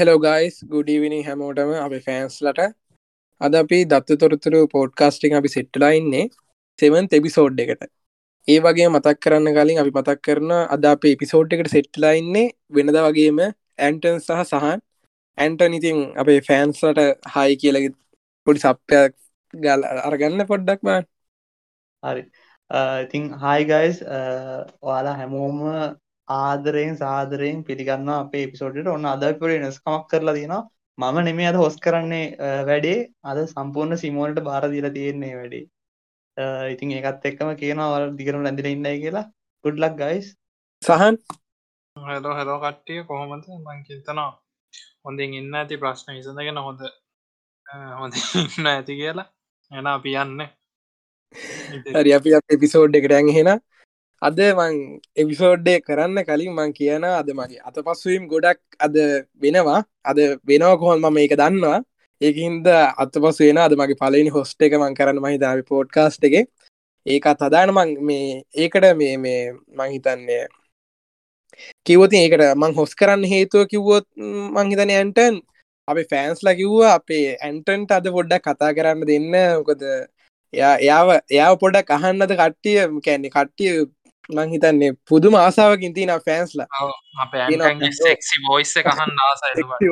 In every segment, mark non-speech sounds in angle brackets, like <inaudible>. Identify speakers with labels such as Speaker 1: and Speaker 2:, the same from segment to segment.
Speaker 1: Hello guys ගුඩීවිනි හැමෝටම අපි ෆෑන්ස්ලට අද අපි දත්ත තොරතුරු පෝඩ්කාස්ටිං අපි සෙට්ටලයින්නේ සෙවන් එපිසෝඩ් එකට. ඒ වගේ මතක් කරන්න කලින් අපි මතක් කරන අද අප එපිසෝඩ් එකට සෙට්ලයින්නේ වෙනද වගේම ඇන්ටන් සහ සහන්. ඇන්ටන් ඉතින් අපේ ෆෑන්ස්ලට හයි කියල පොඩි සප්පයක් ගල් අරගන්න පොඩ්ඩක් බා
Speaker 2: හරි. ඉතින් හයිගයිස් ඔයාලා හැමෝම ආදරයෙන් සාදරයෙන් පිළිගන්න අපේ පිසෝඩට ඔන්න අදපුර නස්කමක් කරලා තියෙනවා මම නෙමේ අද හොස් කරන්නේ වැඩේ. අද සම්පූර්ණ සිමෝනට බාර දීලා තියෙන්නේ වැඩේ. ඉතින් ඒකත් එක්කම කියනවා වල දිගරම ඇඳල ඉන්නයි කියලා. Good luck guys
Speaker 1: Sahan.
Speaker 3: Hello hello කට්ටිය. කොහොමද? මං චිතනවා හොඳින් ඉන්න ඇති ප්‍රශ්න විසඳගෙන හොඳ හොඳ ඉන්න ඇති කියලා. එන අපි යන්න.
Speaker 1: හරි අපි එපිසෝඩ් එකට ඇහෙන අද මං එවිසෝඩ්ඩේ කරන්න කලින් මං කියන අද මගේ අත පස්සුවම් ගොඩක් අද වෙනවා. අද වෙනවා කොහොල් මම ඒක දන්නවා. ඒකහින්ද අත පසු වෙන අද මගේ පලනි හොස්ට එක මං කරන්න මහිතාව පෝඩ්කාස්ට් එක. ඒකත් අදාන මං මේ ඒකට මේ මේ මංහිතන්නේ කිවති ඒකට මං හොස් කරන්න හේතුව කිව්වොත් මංහිතන ඇන්ටන් අපේ ෆෑන්ස්ලා කිව්වා අපේ ඇන්ටන්ට අද පොඩ්ඩක් කතා කරන්න දෙන්න. මොකද එයා එයාව එයා පොඩක් අහන්නද කට්ටිය? කැන්නේ කට්ටිය මං හිතන්නේ පුදුම ආසාාවකින් තින ෆෑන්ස්ලා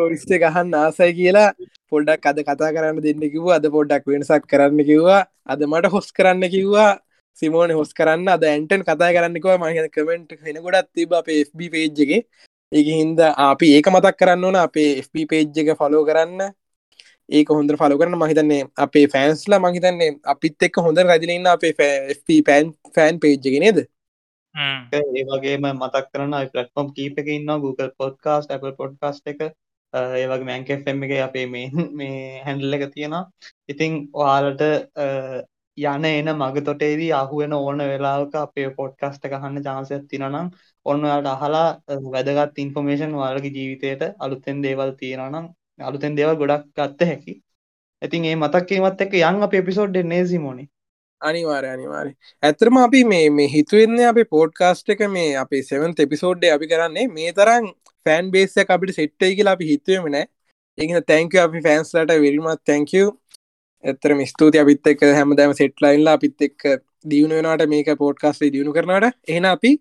Speaker 1: ඔරිස්ස ගහන්න ආසයි කියලා පොඩ්ඩක් අද කතා කරන්න දෙන්න කිව්වා අද පොඩ්ඩක් වෙනසක් කරන්න කිව්වා අද මට හොස් කරන්න කිව්වා සිමෝන හොස් කරන්න අද ඇන්ටන් කතා කරන්නකවා මහ කමෙන්ට් වෙන ගොඩත් තිබ අප FB පේජ්ගේ ඒක හින්ද අපි ඒක මතක් කරන්න ඕන අපේ FB පේජ් එක ෆලෝ කරන්න. ඒක හොඳ ෆලෝ කරන මහිතන්නේ අපේ ෆෑන්ස්ලා මහිතන්නේ අපිත් එක් හොඳ රදිලන්න අපේ පෑන් ෆෑන් පේජ්ජ නේද
Speaker 2: ඒ වගේම මතක් කරන පලටෆොම් කීප එක ඉන්න Google පොඩ්කාස්ට Apple පොඩ්කාස්ට එක. ඒවගේ මැන්කෙෆම් එක අපේ මේ මේ හැන්ඩල් එක තියෙනවා. ඉතිං ඔයාලට යන එන මග තොටේදී අහුවෙන ඕන වෙලාවක අපේ පොඩ්කස්ට ගහන්න ජාන්සයක් තිනනම් ඔන්නයාට අහලා වැදගත් ඉන්ෆෝමේෂන් වාලගේ ජීවිතයට අලුත්තෙන් දේවල් තියෙනනම් අලුතෙන් දේවල් ගොඩක් ගත්ත හැකි. ඉතින් ඒ මතක්කීමත් එක්ක යන් අප එපිසෝඩ් නේසිමෝනි
Speaker 1: අනිවාර අනිවාරය ඇතරම අපි මේ මේ හිතුවෙන්න අපේ පෝඩ්කාස්ට් එක මේ අපේ සෙවන් එපිසෝඩ්ඩ අපි කරන්නේ මේ තරම් ෆෑන් බේසක් අපිට සෙට්ටයි කියලා අපි හිතුවම නෑ. ඒන තැංක අපි ෆෑන්ස්ලට විරිමත් තැංකව ඇතරම ස්තුති අපිත් එක් හැමදෑම සෙට්ලයින්ලා අපිත් එක් දියුණ වෙනට මේක පෝඩ්කාස්ටේ දියුණු කරනට එහන අපි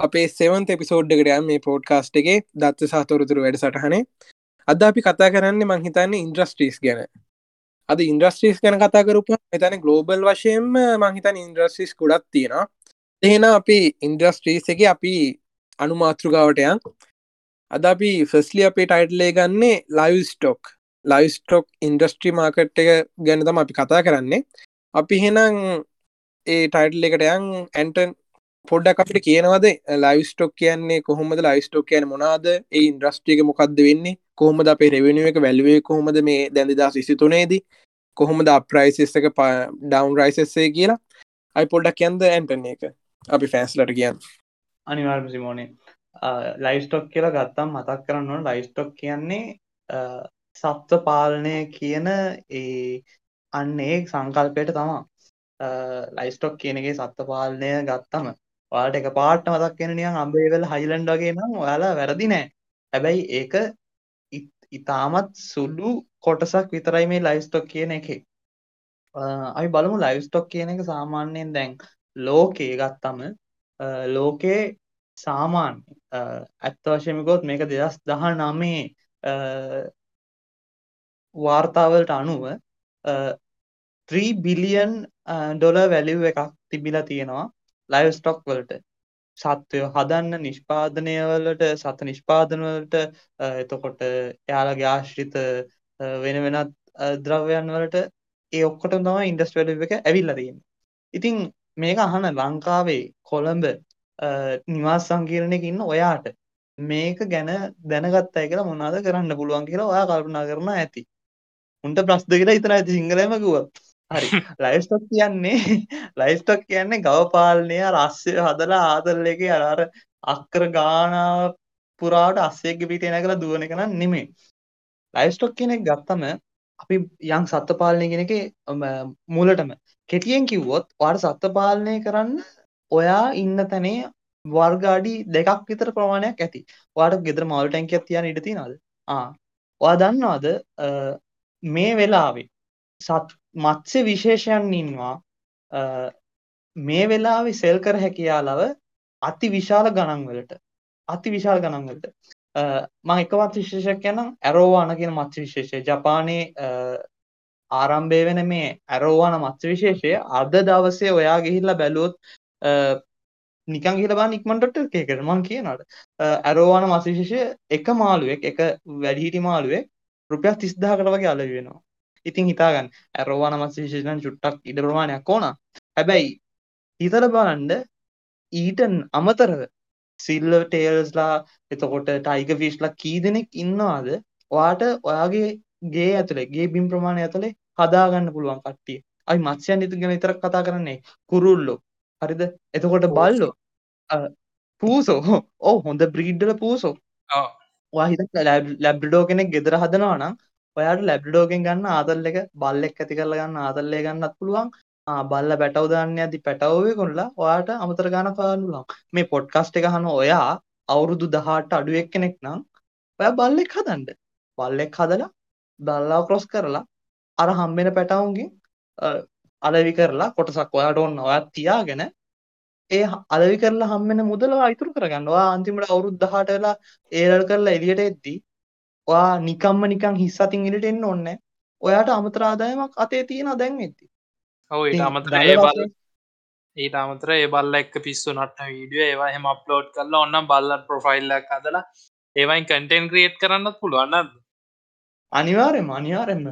Speaker 1: අපේ සෙවන් එපිසෝඩ්ඩකටයම් මේ පෝඩ්කාස්ට් එක දත්ත සාතොරතුරු වැඩ සටහනේ අද අපි කතා කරන්න මංහිතන්නේ ඉන්ද්‍රස්ට්‍රීස් ගැන. අද ඉන්ද්‍රස්ට්‍රීස් ගැන කතා කරපු මෙතන ගලෝබල් වශයෙන්ම මංහිතන් ඉන්ද්‍රස්ට්‍රීස් ගොඩක් තියෙන එහෙන අපි ඉන්ද්‍රස්ට්‍රීස් එක අපි අනුමාතෘගාවටයන් අද අපි ෆස්ලි අපේ ටයිටලේ ගන්නේ live stock live stock industry market එක ගැන තම අපි කතා කරන්නේ. අපි හෙනම් ඒ ටයිටල් එකට යන්. ඇන්ටන් පොඩ්ඩක් අපිට කියනවද? ලයිව් ස්ටොක් කියන්නේ කොහොමද? ලයිව් ස්ටොක් කියන මොනාද ඒ ඉන්ද්‍රස්ට්‍රියක මොකක්ද වෙන්නේ? කොහොමද අපේ රෙවෙනුව එක වැල්ුවේ කොහොමද මේ දැඳදා සිසිතුනේදී කොහොමද අප්‍රයිසිස් එක ඩවන් රයිසස්සේ කියලා අයි පොඩ්ඩක් කියන්ද ඇන්ටන එක. අපි ෆෑන්ස්ලට කියන්න.
Speaker 2: අනිවාර්ම සිමෝනේ. ලයිස්ටොක් කියලා ගත්තම් මතක් කරන්න ඕන ලයිස්ටොක් කියන්නේ සත්ව පාලනය කියන ඒ අන්නේ සංකල්පයට තමා. ලයිස්ටොක් කියනගේ සත්ව පාලනය ගත්තම වාට එක පාට මතක් කෙන නියන් අම්බේවල හයිලන්ඩ වගේ නම් ඔයාලා වැරදි නෑ. හැබැයි ඒක ඉතාමත් සුළු කොටසක් විතරයි මේ ලයිස්ටොක් කියන එක. අපි බලමු ලයිස්ටොක් කියන එක සාමාන්‍යයෙන් දැන් ලෝකයේ ගත්තම ලෝකයේ සාමාන්‍ය ඇත්ත වශයමකොත් මේක දෙදස් දහ නමේ වාර්තාවලට අනුව 3 බිලියන් ඩොල වැලිව් එකක් තිබිලා තියෙනවා. ලයිව් ස්ටොක් වලට. සත්වය හදන්න නිෂ්පාදනයවලට සත නිෂ්පාදනවලට එතකොට එයාලගේ ආශ්‍රිත වෙන වෙනත් ද්‍රව්‍යයන් වලට ඒ ඔක්කොට තම ඉන්ඩස්ටවල එක ඇවිල්ලදන්න ඉතිං මේක අහන ලංකාවේ කොළඹ නිවාස් සංකීරණයක ඉන්න ඔයාට මේක ගැන දැනගත් අය කියලා මොනාද කරන්න පුළුවන් කියලා ඔයා කල්පනා කරන ඇති. උන්ට ප්‍රස්්ද කියලා ඉතන ඇති සිංහලමකුවත් හරි. ලයිස්ටොක් කියන්නේ <laughs> ලයිස්ටොක් කියන්නේ ගවපාලනය රස්්‍ය හදලා ආදරලක අරාර අක්කර ගානා පුරාට අස්සේක පිට එන කළ දුවන කන නෙමේ ලයිස්ටොක් කෙනෙක් ගත්තම අපි යං සත්ත පාලනය කෙනෙක මුලටම කෙටියෙන් කිව්වොත් වාට සත්ත පාලනය කරන්න ඔයා ඉන්න තැනේ වර්ගාඩි දෙකක් විතර ප්‍රමාණයක් ඇති. වාට ගෙදර මවල් ටැන්කයක් තියන ඉඩති නද ඔයා දන්නවාද මේ වෙලාවේ සත් මත්ස්‍ය විශේෂයන් ඉන්නවා. මේ වෙලාවේ සෙල් කර හැකි යාලව අති විශාල ගණන් වලට. අති විශාල ගණන් වලට. මම එකවත් විශේෂයක් කියනම් ඇරෝවාන කියන මත්ස්‍ය විශේෂය. ජපානයේ ආරම්භය වෙන මේ ඇරෝවාන මත්ස්‍ය විශේෂය අද දවසේ ඔයා ගිහිල්ලා බැලුවොත් නිකන් ගිහලා බලන්න ඉක්මනට එකකට මම කියනවාට ඇරෝවාන මත්ස්‍ය විශේෂය එක මාළුවෙක් එක වැඩිහිටි මාළුවෙක් රුපියල් 30000කට වගේ අලෙවි වෙනවා. ඉතින් හිතාගන්න. ඇරෝවාන මත්ස්‍ය විශේෂයෙන් චුට්ටක් ඉඩ ප්‍රමාණයක් ඕන. හැබැයි හිතල බලන්ඩ ඊට අමතරව සිල්ල ටේල්ස්ලා එතකොට ටයික ෆිස්ලා කී දෙනෙක් ඉන්නවාද? ඔයාට ඔයාගේ ගේ ඇතුළේ ගේ බිම් ප්‍රමාණය ඇතුළේ හදාගන්න පුළුවන් කට්ටිය. අයි මත්ස්‍යයන් ඉතු ගැන විතරක් කතා කරන්නේ කුරුල්ලෝ. හරිද? එතකොට බල්ලෝ. පූසෝ. ඕ හොඳ බ්‍රීඩ්ඩල පූසෝ. වාහිත ලැබ්ඩෝ කෙනෙක් ගෙදර හදනවා නම් ඔයාට ලැබ්ඩෝගෙන් ගන්න ආදල් එක බල්ලෙක් ඇති කරල ගන්න ආදල්ලය ගන්නත් පුළුවන්. බල්ල පැටව දාන්න ඇති පැටවවේ කොල්ලා ඔයාට අමතර ගාන පානුලම් මේ පොඩ්කස්ට එක හන ඔයා අවුරුදු දහට අඩුවෙක් කෙනෙක් නම් ඔය බල්ලෙක් හදන්ඩ බල්ලෙක් හදලා බල්ලා ක්‍රොස් කරලා අර හම්බෙන පැටවුන්ගේ අලවි කරලා කොටසක් ඔයාට ඔන්න ඔයත් තියාගෙන ඒ අලවි කරලා හම්බෙන මුදල අයිතුරු කරගන්නවා අන්තිමට අවුරුදු දහට වෙලා ඒරල් කරලා එලියට එද්දී ඔයා නිකම්ම නිකං හිස් අතින් ඉලට එන්න ඔන්න ඔයාට අමතර ආදායමක් අතේ තියෙන දැන් වෙද්දි.
Speaker 3: ඔව ඊට අමතර ඒ බල ඊට අමතර ඒ බල්ල එක්ක පිස්සු නටන වීඩියෝ ඒවා හෙම අප්ලෝඩ් කරලා ඔන්න බල්ලත් ප්‍රොෆයිල්ලක් හදලා ඒවයින් කටෙන් ක්‍රියට් කරන්නත් පුළුවන්නද
Speaker 2: අනිවාරෙම අනිවාරෙන්ම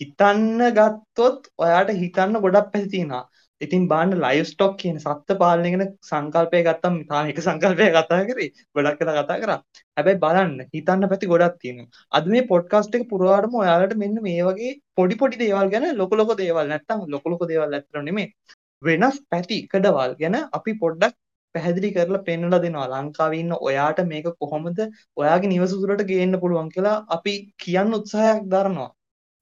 Speaker 2: හිතන්න ගත්තොත් ඔයාට හිතන්න ගොඩක් පැතිතිනා ඉතින් බාන්න ලයිස්ටොක් කියන සත්ත පාලනගෙන සංකල්පය ගත්තම් තාමික සංකල්පය කතා කරේ. ගොඩක් කලා කතා කර. හැබැයි බලන්න හිතන්න පැති ගොඩක් තියෙන අද මේ පොඩ්කාස්ට් එක පුරවාටම ඔයාලට මෙන්න මේ වගේ පොඩි පොඩි දේවල් ගැන ලොකලොක දේවල් නැත්තම් ලොකලොක දේවල් ඇත්තර නෙමේ වෙනස් පැති කඩවල් ගැන අපි පොඩ්ඩක් පැහැදිලි කරලා පෙන්වලා දෙනවා. ලංකාවේ ඉන්න ඔයාට මේක කොහොමද? ඔයාගේ නිවස තුරට ගේන්න පුළුවන් කියලා අපි කියන්න උත්සාහයක් දරනවා.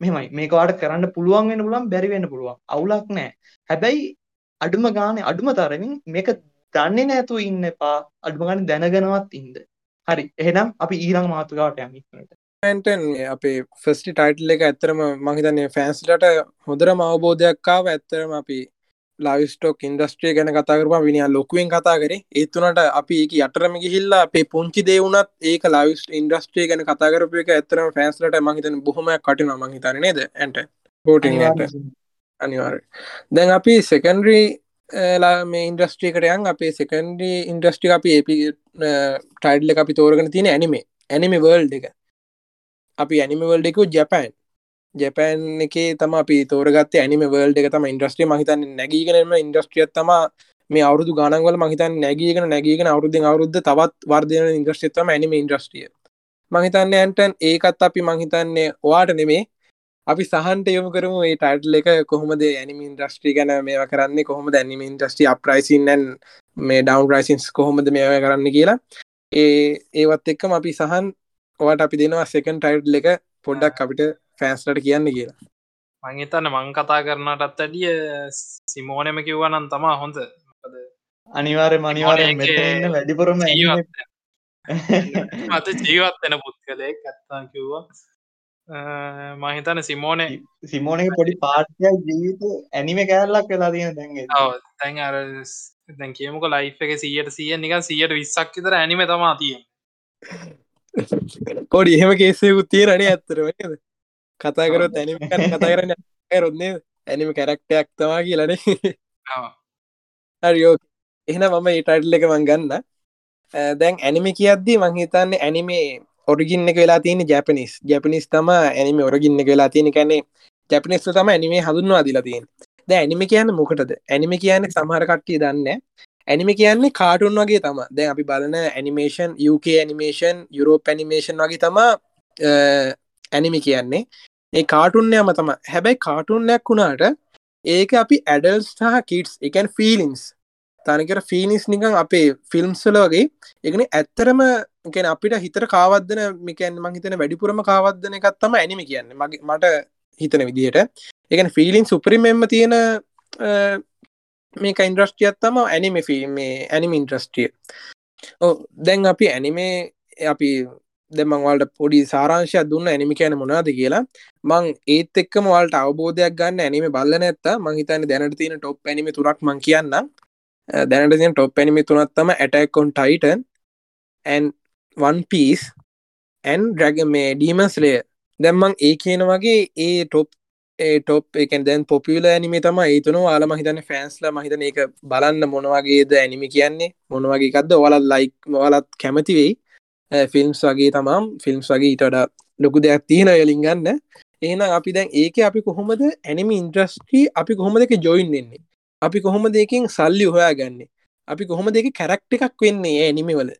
Speaker 2: මෙමයි මේක වාට කරන්න පුළුවන් වෙන පුළුවන් බැරි වෙන්න පුළුවන්. අවුලක් නෑ. හැබැයි අඩුම ගානේ අඩුම තරමින් මේක දන්නේ නැතුව ඉන්න එපා. අඩුම ගානේ දැනගෙනවත් ඉන්න. හරි. එහෙනම් අපි ඊළඟ මාතෘකාවට යමු ඉක්මනට.
Speaker 1: ටන් අපේ ෆස්ටි ටයිටල් එක ඇත්තරම මහිතන්නේ ෆෑන්ස්ලට හොඳරම අවබෝධයක් ආව ඇත්තරම අපි ලවිස්ටෝක් ඉන්ඩස්ට්‍රිය ගැන කතාකරම විනිිය ලොකුවෙන් කතා කරේ. ඒතුනට අපි ඒක යටරම ගිහිල්ලා අපේ පුංචි දේවුනත් ඒක ලවිස් ඉන්ඩස්ට්‍රිය ගැන කතාකරපු එක ඇත්තරම ෆෑන්ස්ලට මහිතන බොහොම කටින මහිතර නේද? ඇන්ට. පෝටිට අනිවාර දැන් අපි සෙකන්ඩරී මේ ඉන්ඩස්ට්‍රියකට යන්. අපේ සෙකන්ඩී ඉන්ඩස්ට්‍රි අපි ඒප ටයිඩ්ල අපි තෝරගෙන තියෙන ඇනිමේ ඇනිමි වර්ල්ඩ් එක. අපි ඇනිමවල්ඩ එකු ජැපෑන් ජැපෑන් එක තම අපි තෝරගත් ඇනිම වල්ඩ එක තම ඉන්ඩස්ට්‍රිය මහිතන් නැගීගෙනම ඉන්ඩස්ට්‍රියත් තම මේ අවුදු ගනගල මහිතන් නැගීගෙන නැගීගෙන අවුද්ධ අවුද්ධ තවත් වර්ධන ඉන්ද්‍රස්ටියතම ඇනිම ඉන්ද්‍රස්ටිය මහිතන්න ඇන්ටන් ඒකත් අපි මහිතන්නේ ඔයාට නෙමේ අපි සහන්ට යොමු කරමු ඒ ටයිටල් එක කොහොමද ඇනිම ඉන්ද්‍රස්ට්‍රී ගැන මේ කරන්නේ කොහොම දැනීම ඉන්ද්‍රස්ටි අප්‍රයිසින්නන් මේ ඩවන් රයිසින්ස් කොහොමද මේ කරන්න කියලා. ඒ ඒවත් එක්කම අපි සහන් ඔවට අපි දෙනවා සෙකන් ටයිට් එක පොඩ්ඩක් අපිට ෆෑන්ස්ලට කියන්න කියලා.
Speaker 3: මංහිතන්න මං කතා කරනටත් ඇඩිය සිමෝනම කිව්වනන් තමා හොඳ.
Speaker 2: අනිවාරය මනිවාරය මෙන්න වැඩිපුරම
Speaker 3: මත ජීවත්වෙන පුද්ගලයෙක් ඇත්තා කිව්වා. මහිතන සිමෝනේ
Speaker 2: සිමෝනක පොඩි පාටයක් ජීවිත ඇනිම කෑල්ලක් වෙලා තියෙන දැන්ගේ
Speaker 3: තැන් අර දැන් කියමුක ලයි් එක සියට සිය නික සියට විස්සක් විතර ඇනිම තමා තිය
Speaker 1: පොඩි එහෙම කේසයකුත් තියෙනනේ ඇත්තරම නේද? කතා කරොත් ඇනිම කතා කරන්න <laughs> රොන්නේ ඇනිම කැරක්ටයක් තමා කියලනේ හරියෝ එහෙන මම ඒටයිටල් එක මං ගන්න. දැන් ඇනිම කියද්දී මංහිතන්න ඇනිමේ ඔරිගින්න එක වෙලා තියෙන ජැපනිස් ජැපනිස් තම ඇනිම ඔරගින්න එක වෙලා තියෙන කැනෙ ජැපනිස් තම ඇනිමේ හඳුන්වා දිලා තියෙන ද ඇනිම කියන්න මොකටද? ඇනිම කියන්න සමහර කට්ටිය දන්න ඇනිම කියන්නේ කාටුන් වගේ තම දැන් අපි බලන animation UK animation Europe animation වගේ තමා ඇනිමි කියන්නේ ඒ කාටුන්නයම තම හැබැයි කාටුන්නයක් වුණාට ඒක අපි ඇඩල්ස් සහ කිටස් එකන් ෆිලින්ස් තනකර ෆිනිස් නිකන් අපේ ෆිල්ම්ස්ල වගේ. එකන ඇත්තරම ගැන අපිට හිතර කාවදන මිකැන් මං හිතන වැඩිපුරම කාවදන එකත්තම ඇනිමි කියන්න. මගේ මට හිතන විදිහට. එකන ෆිලින් සුපරිමෙන්ම තියෙන මේක ඉන්ද්‍රස්ටියත්තම ඇනිමි ෆිල්ම් මේ ඇනිම ඉන්ද්‍රස්ටිය ඕ දැන් අපි ඇනිමේ අපි දෙමංවලට පොඩි සාරංශයක් දුන්න ඇනිමි කියන මොනාද කියලා. මං ඒත් එක්කම වලට අවබෝධයක් ගන්න ඇනිම බල්ල නැත්ත මහිතන දැනට තියෙන ටොප් ඇනිමි තුරක් මං කියන්න දැනට තින top anime තුනත්තම attack on Titan and One Piece and ඩ්‍රැග මේ ඩීමස්ලේ දැම්මං ඒ කියන වගේ ඒ ටොප් ටොප් එකෙන් දැන් පොපියල ඇනිම තම ඒතුන වාල මහිතන ෆෑන්ස්ල මහිතන එක බලන්න මොනවගේද ඇනිමි කියන්නේ මොනවගේකක්ද ඔලත් ලයික් වලත් කැමති වෙයි. ෆිල්ම්ස් වගේ තමම් ෆිල්ම්ස් වගේ ඊටඩ ලොකු දෙයක් තියෙන යලින්ගන්න එහෙනම් අපි දැන් ඒක අපි කොහොමද ඇනිමි ඉන්ට්‍රස්ටී අපි කොහොම දෙක ජොයින් එන්නේ අපි කොහොම දෙකින් සල්ලි හොයා ගන්න අපි කොහොම දෙක කැරක්ට එකක් වෙන්නේ ඇනිමි වල?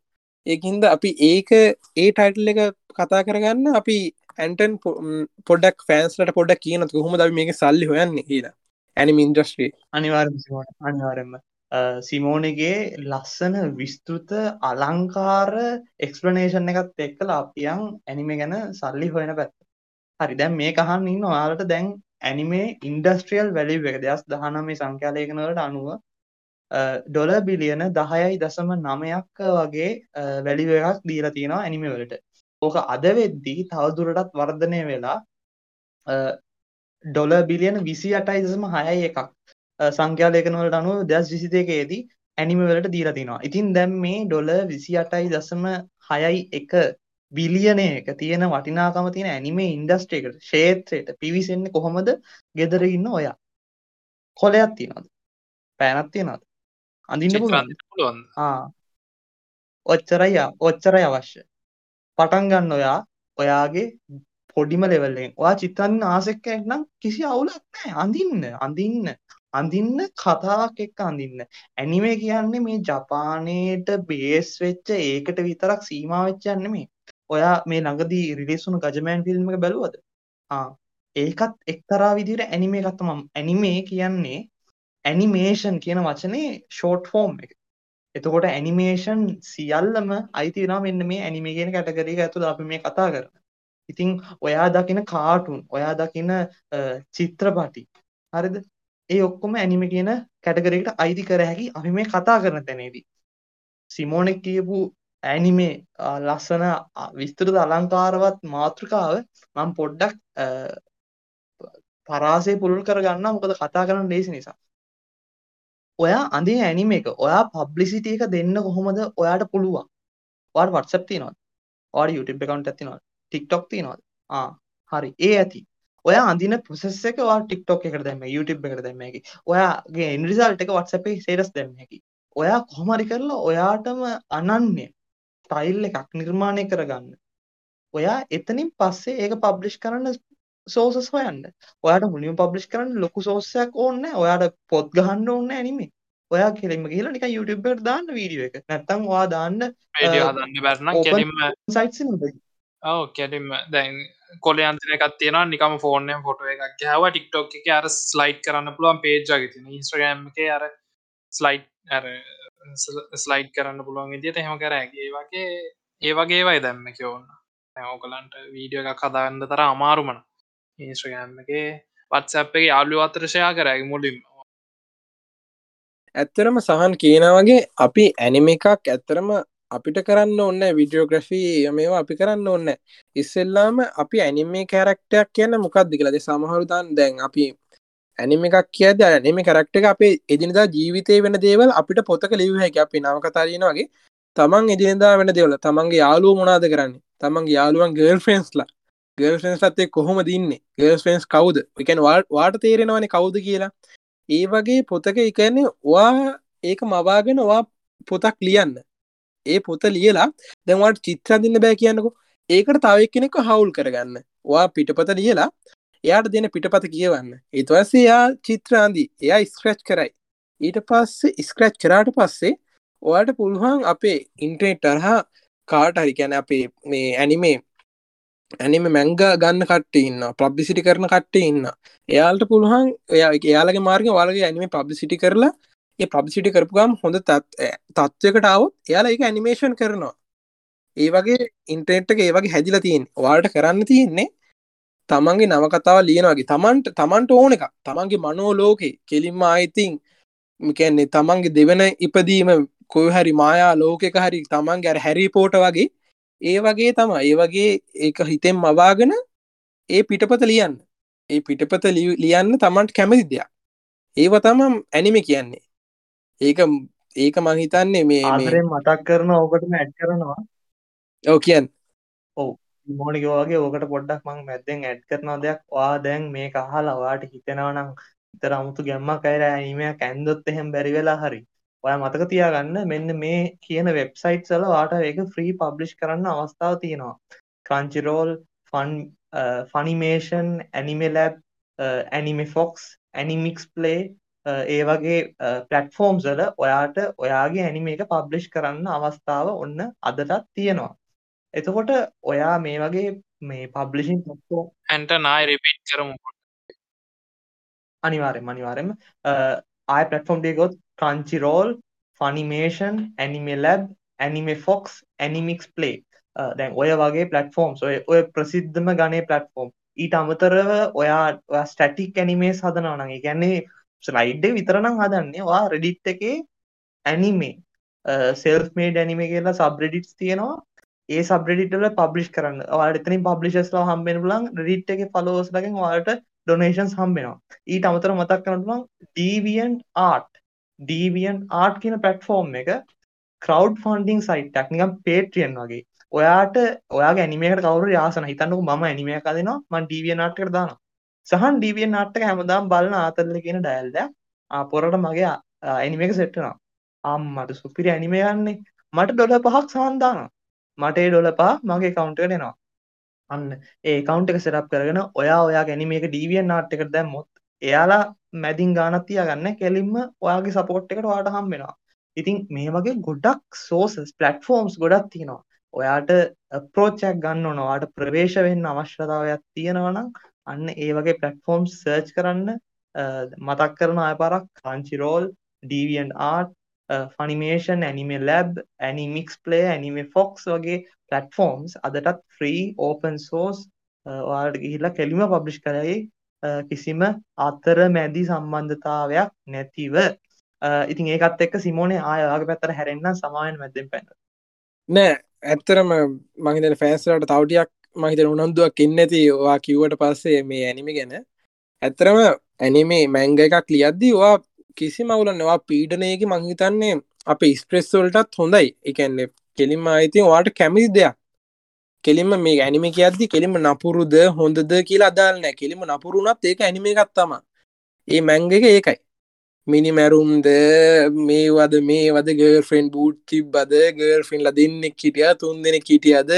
Speaker 1: ඒකින්ද අපි ඒක ඒ ටයිටල් එක කතා කරගන්න අපි ඇන්ටන් පොඩක් ෆෑන්ස්ලට පොඩක් කියන හොම ද මේක සල්ලි හොයන්න කියලා. ඇනිම ඉන්ද්‍රස්ට්‍රී
Speaker 2: අනිවාර් අනිවාරෙන්ම සිමෝනගේ ලස්සන විස්තෘත අලංකාර එක්ස්පලනේෂන් එකත් එක්කල අපියන් ඇනිම ගැන සල්ලි හොයන පැත්ත. හරි දැන් මේ කහන්න ඉන්න ඔයාලට දැන් ඇනිමේ ඉන්ඩස්ට්‍රියල් වැලි එක දෙස් දහනමේ සංඛ්‍යාලයකනවලට අනුව ඩොල බිලියන දහයයි දසම නමයක් වගේ වැලි එකක් දීලා තියෙනවා ඇනිමවලට ඕක අද වෙද්දී තවදුරටත් වර්ධනය වෙලා ඩොල බිලියන විසි අටයි දසම හයයි එකක්. සංඛ්‍යාලයකනවලට අනුව දස් විසි දෙකේදී ඇනිමවලට දීලා තිනවා. ඉතින් දැම් මේ ඩොල විසි අටයි දසම හයයි එක බිලියන එක තියෙන වටිනාකම තියෙන ඇනිමේ ඉන්ඩස්ට්‍රේකට ශේත්‍රයට පිවිසෙන්නේ කොහොමද? ගෙදර ඉන්න ඔයා. කොලයක් තියෙනද පෑනත් තියෙනද අඳින්න පුළුවන් ඔච්චරයි ඔච්චරයි අවශ්‍ය. පටන් ගන්න ඔයා ඔයාගේ පොඩිම ලෙවල්ලෙන් ඔයා චිත්තන්න ආසෙක්ක නම් කිසි අවුලක් නෑ අඳින්න අඳින්න අඳින්න කතාවක් එක්ක අඳින්න ඇනිමේ කියන්නේ මේ ජපානයට බේස් වෙච්ච ඒකට විතරක් සීමා වෙච්ච නෙමේ ඔයා මේ ළඟදී රිලීස් වුණු ගජමෑන් ෆිල්ම් එක බැලුවද ආ ඒකත් එක්තරා විදිහට ඇනිමේ එකක් තමයි ඇනිමේ කියන්නේ ඇනිමේෂන් කියන වචනේ ෂෝට් ෆෝම් එක එතකොට ඇනිමේෂන් සියල්ලම අයිතිවෙනවා මෙන්න මේ ඇනිමේ කියන කැටගරිය එක ඇතුළත අපි මේ කතා කරන. ඉතින් ඔයා දකින කාටුන්, ඔයා දකින චිත්‍රපටි. හරිද? ඒ ඔක්කොම ඇනිමේ කියන කැටගරි එකට අයිති කර හැකි අපි මේ කතා කරන තැනේදී. සිමෝනෙක් කියපු ඇනිමේ ලස්සන විස්තෘත අලංකාරවත් මාතෘකාව මම පොඩ්ඩක් පරාසය පුළුල් කරගන්න මොකද කතා කරන්න ලේසි නිසා. ඔයා අඳින ඇනිම එක ඔයා පබ්ලිසිටි එක දෙන්න කොහොමද ඔයාට පුළුවන්? ඔයාට WhatsApp තියෙනවද? ඔයාට YouTube account එකක් තියෙනවද? TikTok තියෙනවද? ආ හරි. ඒ ඇති. ඔයා අඳින ප්‍රොසෙස් එක ඔයා TikTok එකට දැම්ම YouTube එකට දැම්ම හැකි. ඔයාගේ result එක එකේ status දැම්ම හැකි. ඔයා කොහොම හරි කරලා ඔයාටම අනන්‍ය ස්ටයිල් එකක් නිර්මාණය කරගන්න. ඔයා එතනින් පස්සේ ඒක පබ්ලිෂ් කරන්න සෝසස් හොයන්න. ඔයාට මුලින්ම පබ්ලිෂ් කරන්න ලොකු සෝර්සයක් ඕනේ ඔයාට පොත් ගහන්න ඕනේ ඇනිමේ ඔයා කෙලින්ම නිකන් YouTube එකට දාන්න වීඩියෝ එක. නැත්තම් ඔයා දාන්න වල
Speaker 3: ඔව් කෙලින්ම දැන් කොලේ අන්තින එකක් තියෙනවා. නිකම ෆෝන් එකෙන් ෆොටෝ එකක් ගහුවා. TikTok එකේ අර ස්ලයිඩ් කරන්න පුළුවන් පේජ් එකක් තියෙනවා. Instagram එකේ අර ස්ලයිඩ් අර ස්ලයිඩ් කරන්න පුළුවන් විදිහට එහෙම කර. හැකි ඒ වගේ ඒ වගේ ඒවයි දැම්ම කියෝන්න ඕකලන්ට වීඩියෝ එකක් හදාගන්න තර අමාරුමන ඉන්ස්්‍රගෑම් එක වත්සප් එක යාලු අතරශයා කරැග මුලින්ම.
Speaker 1: ඇත්තරම සහන් කියනවගේ අපි ඇනිම එකක් ඇත්තරම අපිට කරන්න ඔන්න විඩියෝග්‍රෆී මේවා අපි කරන්න ඔන්න ඉස්සෙල්ලාම අපි ඇනිමේ කැරක්ටයක් කියන්න මොකක්ද කියලද සමහරුතන් දැන් අපි ඇනිම එකක් කියද ඇනෙම කරක්ට එක අපේ එදිනිදා ජීවිතය වෙන දේවල් අපිට පොතක ලිවහැක අපි නවකතාරයෙනවාගේ තමන් එදිනිදා වෙන දෙවල. තමන්ගේ යාලුව මොනාද කරන්නේ? තමන්ගේ යාලුවන් ගර්ල් ෆෙන්ස්ලා ගර්ල් ෆෙන්ස් ලත්තේ කොහොම දින්නේ ගර්ල් ෆෙන්ස් කවුද එකන් වාට තේරෙනවන කවුද කියලා. ඒ වගේ පොතක එකන්නේ වා ඒක මවාගෙන වා පොතක් ලියන්න. ඒ පොත ලියලා දැන්වාට චිත්‍රදින්න බෑ කියන්නකෝ. ඒකට තවක් කෙනෙක හවුල් කරගන්න. වා පිටපත ලියලා එයාට දෙන පිටපත කියවන්න. ඒතුවස එයා චිත්‍රාන්දී එයා ස්ක්‍රච් කරයි. ඊට පස්සේ ස්ක්‍රච් කරාට පස්සේ ඔයාට පුළුවන් අපේ ඉන්ට්‍රේට් ටරහා කාට හරි කැන අපේ මේ ඇනිමේ ඇනිම මැංග ගන්න කට ඉන්න පබ්ලිසිටි කරන කට ඉන්න එයාල්ට පුළුවන් එයා එයාලගේ මාර්ග වලගේ ඇනිම පබ්ලිසිටි කරලා ඒ පබ්සිටි කරපුගම් හොඳ තත්ත්වකට අවත් එයාලා එක ඇනිමේෂන් කරනවා. ඒ වගේ ඉන්ට්‍රේට්ක ඒ වගේ හැදිලා තියෙන් වාට කරන්න තියෙන්නේ තමන්ගේ නවකතාව ලියනවාගේ තමන්ට තමන්ට ඕන එක තමන්ගේ මනෝ ලෝකේ කෙලින්ම ආයිතින් කියන්නේ තමන්ගේ දෙවන ඉපදීම කොයි හරි මායා ලෝකෙක හරි තමන් ගැර හැරි පෝට වගේ ඒ වගේ තම ඒ වගේ ඒක හිතෙන් මවාගෙන ඒ පිටපත ලියන්න. ඒ පිටපත ලියන්න තමන්ට කැමති දෙයක්. ඒව තම ඇනිම කියන්නේ. ඒක ඒක මහිතන්නේ මේ
Speaker 2: ආදරෙන් මතක් කරන ඕකටම ඇඩ් කරනවා.
Speaker 1: ඔව කියන්න.
Speaker 2: මෝනිකවගේ ඕකට පොඩ්ඩක් මං මැද්දෙන් ඇඩ් කරනවා දෙයක්. වා දැන් මේ අහලා වාට හිතෙනවනම් ඉතර අමුතු ගැම්මක් අයිර ඇනීමයක් ඇන්දොත් එහෙම බැරි වෙලා හරි. ඔය මතක තියාගන්න මෙන්න මේ කියන වෙබ්සයිට් සල වාට ඒක ෆ්‍රී පබ්ලිෂ් කරන්න අවස්ථාව තියෙනවා. Crunchyroll fun Funimation AnimeLab Anime Fox Animix Play ඒ වගේ පලටෆෝම්ස් වල ඔයාට ඔයාගේ ඇනිම එක පබ්ලිෂ් කරන්න අවස්ථාව ඔන්න අදටත් තියෙනවා. එතකොට ඔයා මේ වගේ මේ පබ්ලිෂන්
Speaker 3: ඇන්ට නායි රිපිට් කරමු.
Speaker 2: අනිවාරෙන් අනිවාරෙන් ආය පලටෆෝම් ඩේ ගොත් Crunchyroll Funimation AnimeLab Anime Fox AniMix Play දැන් ඔය වගේ පලටෆෝම්ස් ඔය ඔය ප්‍රසිද්ධම ගනේ පලටෆෝම් ඊට අමතරව ඔයා ස්ටටික් ඇනිමේ සදනවනගේ ගැන්නේ ස්ලයිඩ් විතරනම් හදන්නේ වා රෙඩිට් එකේ ඇනිමේ සෙල්ස් මේ ඩැනිම කියලා සබ්‍රෙඩිටස් තියෙනවා. ඒ සබ්‍රෙඩිටල පබ්ලිෂ් කරන්න. වාට එතනින් පබ්ලිෂස්ලා හම්බෙන පුලන් රිට් එක ෆලෝස් ලකින් වාට ඩොනේෂන්ස් හම්බෙනවා. ඊට අමතර මතක් කරනතුලන් ඩීවියන් ආට් ඩීවියන් ආට් කියන පලට්ෆෝර්ම් එක කරව් ෆන්ඩිං සයිටක් නිකම් පේට්‍රියන් වගේ. ඔයාට ඔයා ඇනිමේට කවරු යාසන? හිතන්නක ම ඇනිමය කදනවා මන් ඩීවිය නාට්කට දාන සහන් ඩීවිය නාට්ක හැමදාම් බලන ආතරල කියන ඩැල්ද පොරට මගේ ඇනිමක සෙට්ටනවා අම්මට සුපිරි ඇනිමයන්නේ මට ඩොල පහක් සහන්දාන මට ඒ ඩොල පහ මගේ කවුන්ටට එනවා. අන්න ඒ කවුන්ට එක සෙටප් කරගෙන ඔයා ඔයා ගැනීම එක ඩීවියන් නාට් එකට දැම්මොත් එයාලා මැදින් ගානත් තියාගන්න කෙලින්ම ඔයාගේ සපෝට් එකට වාට හම් වෙනවා. ඉතින් මේ වගේ ගොඩක් සෝසස් පලටෆෝම්ස් ගොඩක් තියෙනවා. ඔයාට ප්‍රෝච්චක් ගන්න ඕනවාට ප්‍රවේශ වෙන්න අවශ්‍යතාවයක් තියෙනවනම් අන්න ඒ වගේ පලටෆෝම් සර්ච් කරන්න මතක් කරන අය පරක් Crunchyroll DeviantArt Funimation AnimeLab AniMix Play Anime Fox වගේ පලටෆෝම්ස් අදටත් ෆ්‍රී ඕපන් සෝස් වාට ගිහිල්ලා කෙලිම පබ්ලිෂ් කරයි කිසිම අත්තර මැදි සම්බන්ධතාවයක් නැතිව. ඉතින් ඒකත් එක්ක සිමෝනේ ආයගේ පැත්තර හැරෙන්න්න සමායන් මැදෙන් පැන
Speaker 1: නෑ ඇත්තරම මහිතන ෆෑන්ස්ලට තවටියක් මහිතන උනන්දුවක් එන්නඇති වා කිව්වට පස්සේ මේ ඇනිමි ගැන. ඇත්තරම ඇනිමේ මැංග එකක් ලියද්දී වා කිසි මවුලන්නවා පීඩනයක මංහිතන්නේ අප ස්ප්‍රෙස්වල්ටත් හොඳයි. එකන්නේ කෙලින්ම අයිතින් වාට කැමිසි දෙයක්. කෙලින්ම මේ ඇනිම කියද්දි කෙලිම නපුරුද හොඳද කියලා අදාල් නෑ කෙලිම නපුරුණත් ඒක ඇනිම එකත්තම ඒ මැංග එක ඒකයි. මිනි මැරුම්ද මේවද මේ වද ගර්ෆෙන් බූට් තිබ්බද ගර්ෆින් ල දෙන්නෙක් හිටිය තුන් දෙනෙ හිටියද?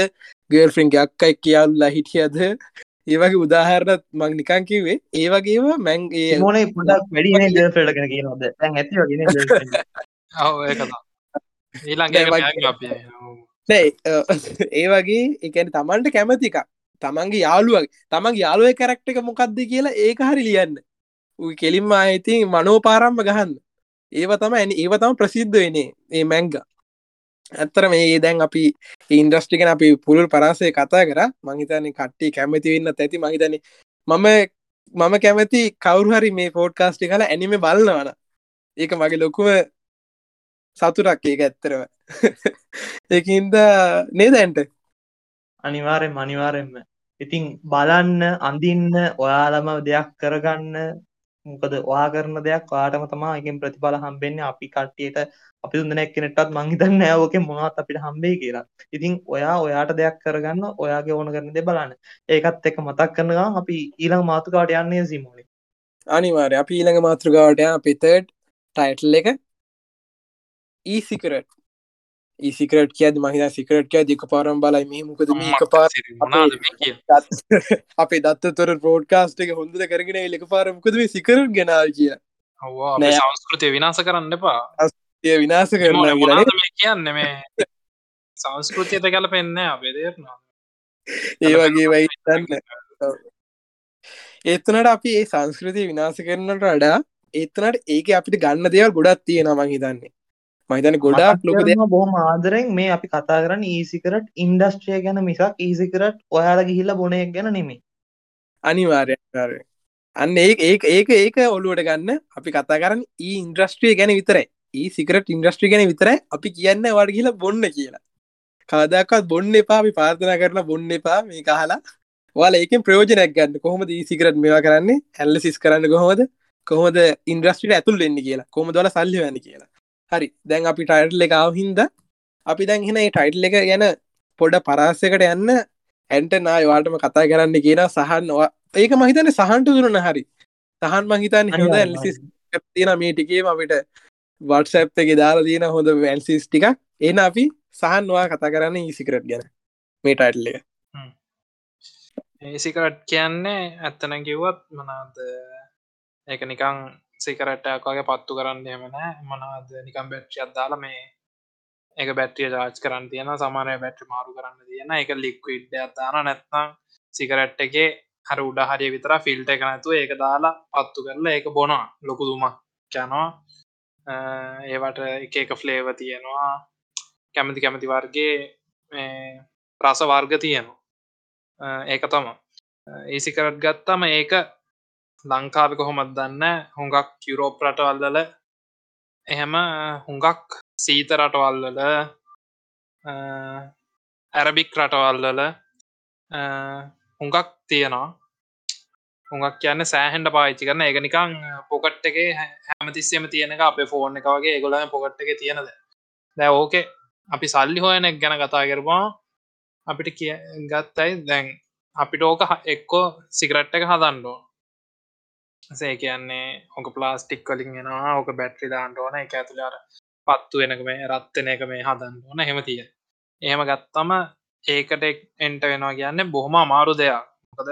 Speaker 1: ගර්ෆින් ගක්කයි කියල්ලා හිටියද? ඒවගේ උදාහරණත් මං නිකන් කිවේ ඒ වගේම මැන්ගේ
Speaker 2: මොන පුඩක් වැඩි ෆෙටගෙන කියනොද ඇ ඇති
Speaker 1: ඒ වගේ එකන තමන්ට කැමතික තමන්ගේ යාළුවක් තමන් යාළුව කරක්ට එක මොකක්ද කියලා ඒක හරි ලියන්න. කෙලින්ම අයිතින් මනෝ පාරම්ම ගහන්න. ඒව තම ඇනි ඒව තම ප්‍රසිද්ධ වෙනේ ඒ මැංග ඇත්තර මේ දැන් අපි ඉන්ඩස්ටිකන අපි පුළුල් පරාසය කතා කර. මහිතන කට්ටි කැමති වෙන්න ඇති. මහිතන මම මම කැමති කවුරුහරි මේ පෝඩ් කාස්ටි කලා ඇනිම බලන්නවන ඒක මගේ ලොකුව සතුරක් ඒක ඇත්තරව <laughs> ඒකන්ද නේදැන්ට
Speaker 2: අනිවාරෙන් අනිවාරෙන්ම ඉතින් බලන්න අඳින්න ඔයාලම දෙයක් කරගන්න මොකද ඔයා කරන දෙයක් වාටම තමා එකින් ප්‍රතිඵල හම්බෙන්නේ. අපි කට්ටියට අපි දුන්නන එක්කෙනෙටත් මං හිතන්නේ නෑ ඕකේ මොනවත් අපිට හම්බෙයි කියලා. ඉතින් ඔයා ඔයාට දෙයක් කරගන්න ඔයාගේ ඕන කරන දේ බලන්න. ඒකත් එක්ක මතක් කරන ගමන් අපි ඊළඟ මාතෘකාවට යන්නේ සිමෝනේ.
Speaker 1: අනිවාර්යයෙන් අපි ඊළඟ මාතෘකාවට යන අපි තර්ඩ් ටයිටල් එක e-cigarette ඒසිකරට කියද මහිත සිකරට කිය දික පාරම් බලයි මේ මොකද මේක පාර අපේ දත්ත තොර පෝඩ්කාස්ට එක හොඳද කරගෙන ලක පාරමකද මේ සිකර ගෙනාල් කිය
Speaker 3: සංස්කෘතිය විනාස කරන්න එපා
Speaker 1: ඒ විනාස කරන
Speaker 3: කියන්න? මේ සංස්කෘතියත කල පෙන්න අපේ දේරනවා
Speaker 1: ඒ වගේ වයින්න ඒත්තනට අපි ඒ සංස්කෘතිය විනාස කරනට වඩා ඒත්තනට ඒක අපිට ගන්න දේවල් ගොඩත් තියෙනවා හිතන්නේ. මහිතන ගොඩාක් ලොක
Speaker 2: බොහම ආදරෙන් මේ අපි කතා කරන්න ඊසිකරට ඉන්ඩස්ට්‍රිය ගැන මිසක් ඊසිකරට් ඔයාල ගිහිල්ල බොනයක් ගැන නෙමේ
Speaker 1: අනිවාර්ය අන්න ඒ ඒක ඒක ඒක ඔලුවට ගන්න අපි කතා කරන්න ඒ ඉන්ද්‍රස්ට්‍රිය ගැන විතරයි ඒ සිකරට ඉන්ද්‍රස්ට්‍රි ගැන විතරයි අපි කියන්න වට කියලා බොන්න කියලා. කාදක්වත් බොන්න එපා අපි පාර්ථනා කරන බොන්න එපා මේ කහලා වාල ඒකෙන් ප්‍රයෝජනයක් ගන්න. කොහොමද සිකරට මේවා කරන්නේ? ඇල්ලසිස් කරන්න කොහොමද? කොහොමද ඉන්ද්‍රස්ටිට ඇතුල් වෙන්න කියලා? කොම දොල සල්ලි වැන්න කියලා? හරි. දැන් අපි ටයිටල් එක හින්ද අපි දැන් හෙන ටයිටල් එක ගැන පොඩ පරාසකට යන්න ඇන්ට නායවාටම කතා කරන්න කියන සහන් ඒක මහිතන සහන්ට දුරන හරි. සහන් මහිතන් හොඳ ඇල්සිස් තියෙන මේ ටිකේම අපිට වටසැප් එක දාලා තියෙන හොඳ වැල්සිස් ටික එන අපි සහන්වා කතා කරන්න ඊසිකරට් ගැන. මේ ටයිටල් එක.
Speaker 3: ඒසිකරට් කියන්නේ ඇත්තන කිව්වත් මනාද ඒක නිකං සිකරට්ටයක් වගේ පත්තු කරන්න එමනෑ මොනාද නිකම් බැට්්‍රිය අදාලා මේ එක බැට්‍රිය ජාච් කරන්න තියෙන සමානය බැට්‍රි මාරු කරන්න තියෙන එක ලික්විඩ් අදාන නැත්නම් සිකරට් එකේ හර උඩ හරිය විතර ෆිල්ට එක නැතුව ඒක දාලා පත්තු කරලා ඒක බොනවා. ලොකු දුමක් කැනවා ඒවට එක එක ෆ්ලේව තියෙනවා. කැමති කැමති වර්ගේ රස වර්ග තියෙනවා. ඒක තම ඒසිකරට් ගත්තම ඒක ලංකාව කොහොමත් දන්න? හුඟක් යුරෝප් රටවල්ලල එහෙම හුඟක් සීත රටවල්ලල ඇරබික් රටවල්ලල හුඟක් තියෙනවා. හුඟක් කියන්න සෑහන්ඩ පාච්චි කරන. එක නිකං පොකට් එක හැමතිස්සෙම තියෙනක අපේ ෆෝන් එක වගේ. ගොලම පොකට් එක තියෙනද දැ. ඕකේ අපි සල්ලි හොයනෙක් ගැන කතා කරවා අපිට කිය ගත්තයි දැන් අපිට ඕක එක්කෝ සිගරට් එක හදන්ඩෝ සේ කියන්නේ ඕක ප්ලාස්ටික් කලින් එෙනවා ඕක බැට්‍රි දාන්ට ඕන. එක ඇතුලාර පත්තු වෙනක මේ රත්වන එක මේ හදන්න ඕන. හෙම තිය එහෙම ගත්තම ඒකට එන්ට වෙනවා කියන්න බොහොම අමාරු දෙයක්. මොකද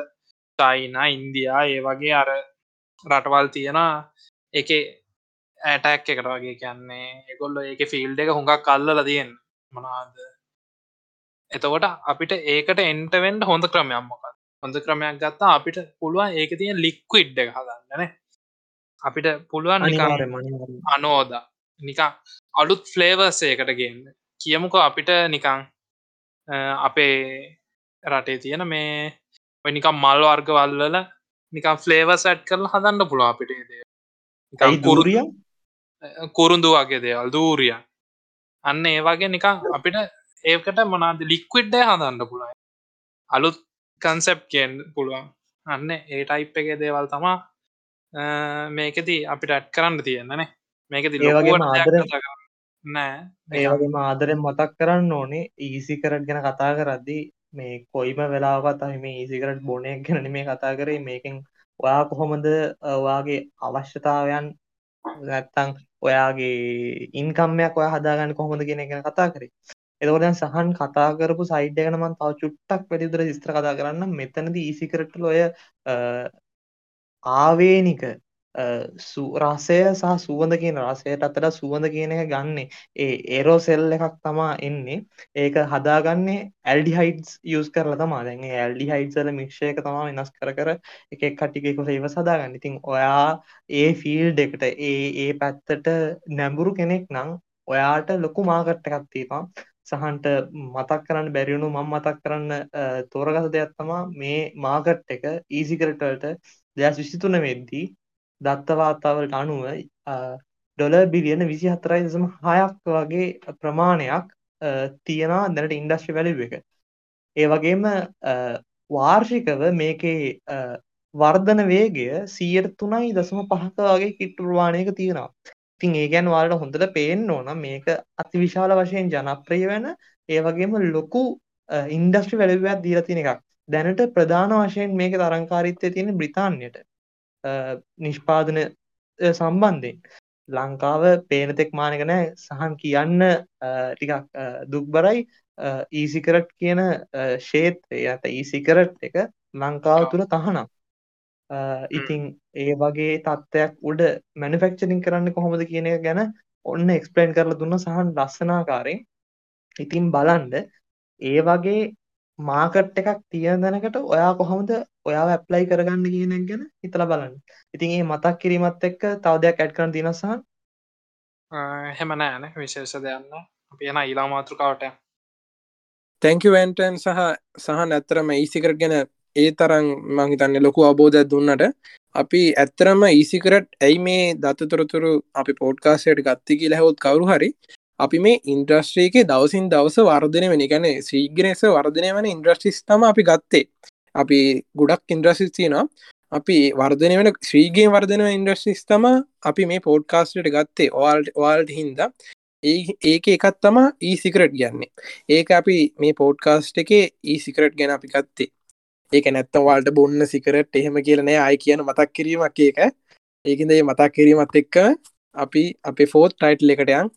Speaker 3: චයිනා ඉන්දයා ඒ වගේ අර රටවල් තියෙන එක ඇටැක් එකට වගේ කියන්නේ එකොල්ල ඒක ෆිල්ඩ එක හුඟක් කල්ලල තියෙන් මනාද එතකොට අපිට ඒකට එන්ටවෙන්ඩ හොඳ ක්‍රමයක් මොකක් හොඳ ක්‍රමයක් ගත්තා අපිට පුළුවන් ඒක තියෙන ලික්විඩ් එක හදන්නන අපිට පුළුවන් අනෝද. නිකං අලුත් ෆ්ලේවර්සයකට ගන්න. කියමුක අපිට නිකං අපේ රටේ තියෙන මේ නිකම් මල් වර්ගවල්වල නිකම් ෆ්ලේවර් සැට් කරලා හදන්න පුළුව අපිට
Speaker 2: කුරිය
Speaker 3: කුරුන්දු වගේ දේවල් දූරිය අන්න ඒ වගේ නිකං අපිට ඒකට මොනාද ලික්විඩ්ඩ හදන්න පුළුවන්. අලුත් කන්සෙප් කියෙන් පුළුවන්. අන්න ඒ ටයිප් එක දේවල් තමා මේකදී අපිට ඇට් කරන්න තියෙන්නනේ මේකති නෑ.
Speaker 2: ඒවගේ ආදරෙන් මතක් කරන්න ඕනේ ඊසි කරට ගැන කතා කරද්දී මේ කොයිම වෙලාවත් අහිම ඊසිකරට බොනයක් <laughs> ගැන මේ කතා කරේ. මේකින් ඔයා කොහොමද ඔයාගේ අවශ්‍යතාවයන් නැත්තං ඔයාගේ ඉන්කම්මයක් ඔය හදාගන්න කොහොමද කියෙන ගැන කතා කරේ. එතකොට දැන් සහන් කතා කරපු සයිඩ් එක නම් තව චුට්ටක් වැඩිදුර විස්තර කතා කරන්න මෙතනදී ඊසිකරට්ල ඔය ආවේනික රසය සහ සුවඳ කියන රසයට අතර සුවඳ කියන එක ගන්න. ඒ ඒරෝ සෙල් එකක් තමා එන්නේ. ඒක හදාගන්නේ ඇල්ඩිහයිඩස් යස් කරලා තමා. දැන් ඇල්ඩිහයිඩ්සල මික්ෂයක තමා වෙනස් කර කර එක කටිකෙක සේව සදාගන්න ඉතින් ඔයා ඒ ෆිල් එකට ඒ ඒ පැත්තට නැඹුරු කෙනෙක් නම් ඔයාට ලොකු මාකට් එකක් තියෙනවා. සහන්ට මතක් කරන්න බැරිවුණු මම මතක් කරන්න තෝරගත දෙයක් තමා. මේ මාකට් එක ඊසිකරටට දෙයක් විසිතුන වෙද්දී දත්තවාතාවලට අනුව ඩොල බිලියන විසි හතරයි දසම හයක් වගේ ප්‍රමාණයක් තියෙනවා දැනට ඉන්ඩස්ට්‍රි වැලිව එක. ඒ වගේම වාර්ෂිකව මේකේ වර්ධන වේගය සීයට තුනයි දසම පහක වගේ කිට්ටුර්වාණයක තියෙනවා. ඉතින් ඒ ගැන වාලට හොඳට පේන්න ඕන මේක අතිවිශාල වශයෙන් ජනප්‍රිය වෙන ඒ වගේම ලොකු ඉන්ඩස්ට්‍රි වැලිවයක් දීලා තියෙන එකක්. දැනට ප්‍රධාන වශයෙන් මේක තරංකාරීත්වය තියෙන බ්‍රිතාන්‍යයට. නිෂ්පාදන සම්බන්ධයෙන්. ලංකාව පේනතෙක් මානක නෑ. සහන් කියන්න ටිකක් දුක්බරයි. ඊසිකරට් කියන ශේත්‍රය ඇත ඊසිකරට් එක ලංකාව තුළ තහනම්. ඉතිං ඒ වගේ තත්ත්වයක් උඩ මැනිෆෙක්චරින් කරන්න කොහොමද කියන එක ගැන ඔන්න එක්ස්පලේන් කරලා දුන්න සහන් ලස්සනාකාරෙන් ඉතින් බලන්ඩ ඒ වගේ මාකට් එකක් තියෙන දැනකට ඔයා කොහොමද ඔයාව ඇප්ලයි කරගන්න කියනක් ගැන හිතලා බලන්න. ඉතින් ඒ මතක් කිරීමත් එක්ක තව දෙයක් ඇඩ් කරන දිනසහන්
Speaker 3: හෙම නෑන විශේෂ දෙයන්න අපි එන ඊලා මාතෘකාවට
Speaker 1: තැංකවන්ටන් සහ සහ ඇත්තරම ඊසිකරට ගැන ඒ තරම් මංහිතන්න ලොකු අබෝධයක් දුන්නට. අපි ඇත්තරම ඊසිකරට් ඇයි මේ දත්තතොරතුරු අපි පෝඩ්කාසයට ගත්ති කියලා හැවොත් කවරු හරි අපි මේ ඉන්ද්‍රස්ට්‍රීක දවසින් දවස වර්ධනය වෙන ගැන ශ්‍රීගනස වර්ධනය වන ඉන්ද්‍රස්ටිස් තම අපි ගත්තේ. අපි ගොඩක් ඉන්ද්‍රසිස් තියෙනවා. අපි වර්ධනය වෙන ශ්‍රීගේ වර්ධනව ඉන්ද්‍රස්ටිස් තම අපි මේ පෝඩ්කාස්ටට ගත්තේ ඔවාල්ට වාල්ට හින්ද. ඒක එකත් තම ඒ සිකරට් ගන්නේ ඒක අපි මේ පෝඩ්කාස්ට් එක ඒ සිකරට් ගැන අපි ගත්තේ. ඒක නැත්තම් වාල්ට බොන්න සිකරට් එහෙම කියලනෑ අය කියන මතක් කිරීමක් ඒක. ඒකද මතක් කිරීමත් එක්ක අපි අපේ ෆෝත් ටයිට් එකටයන්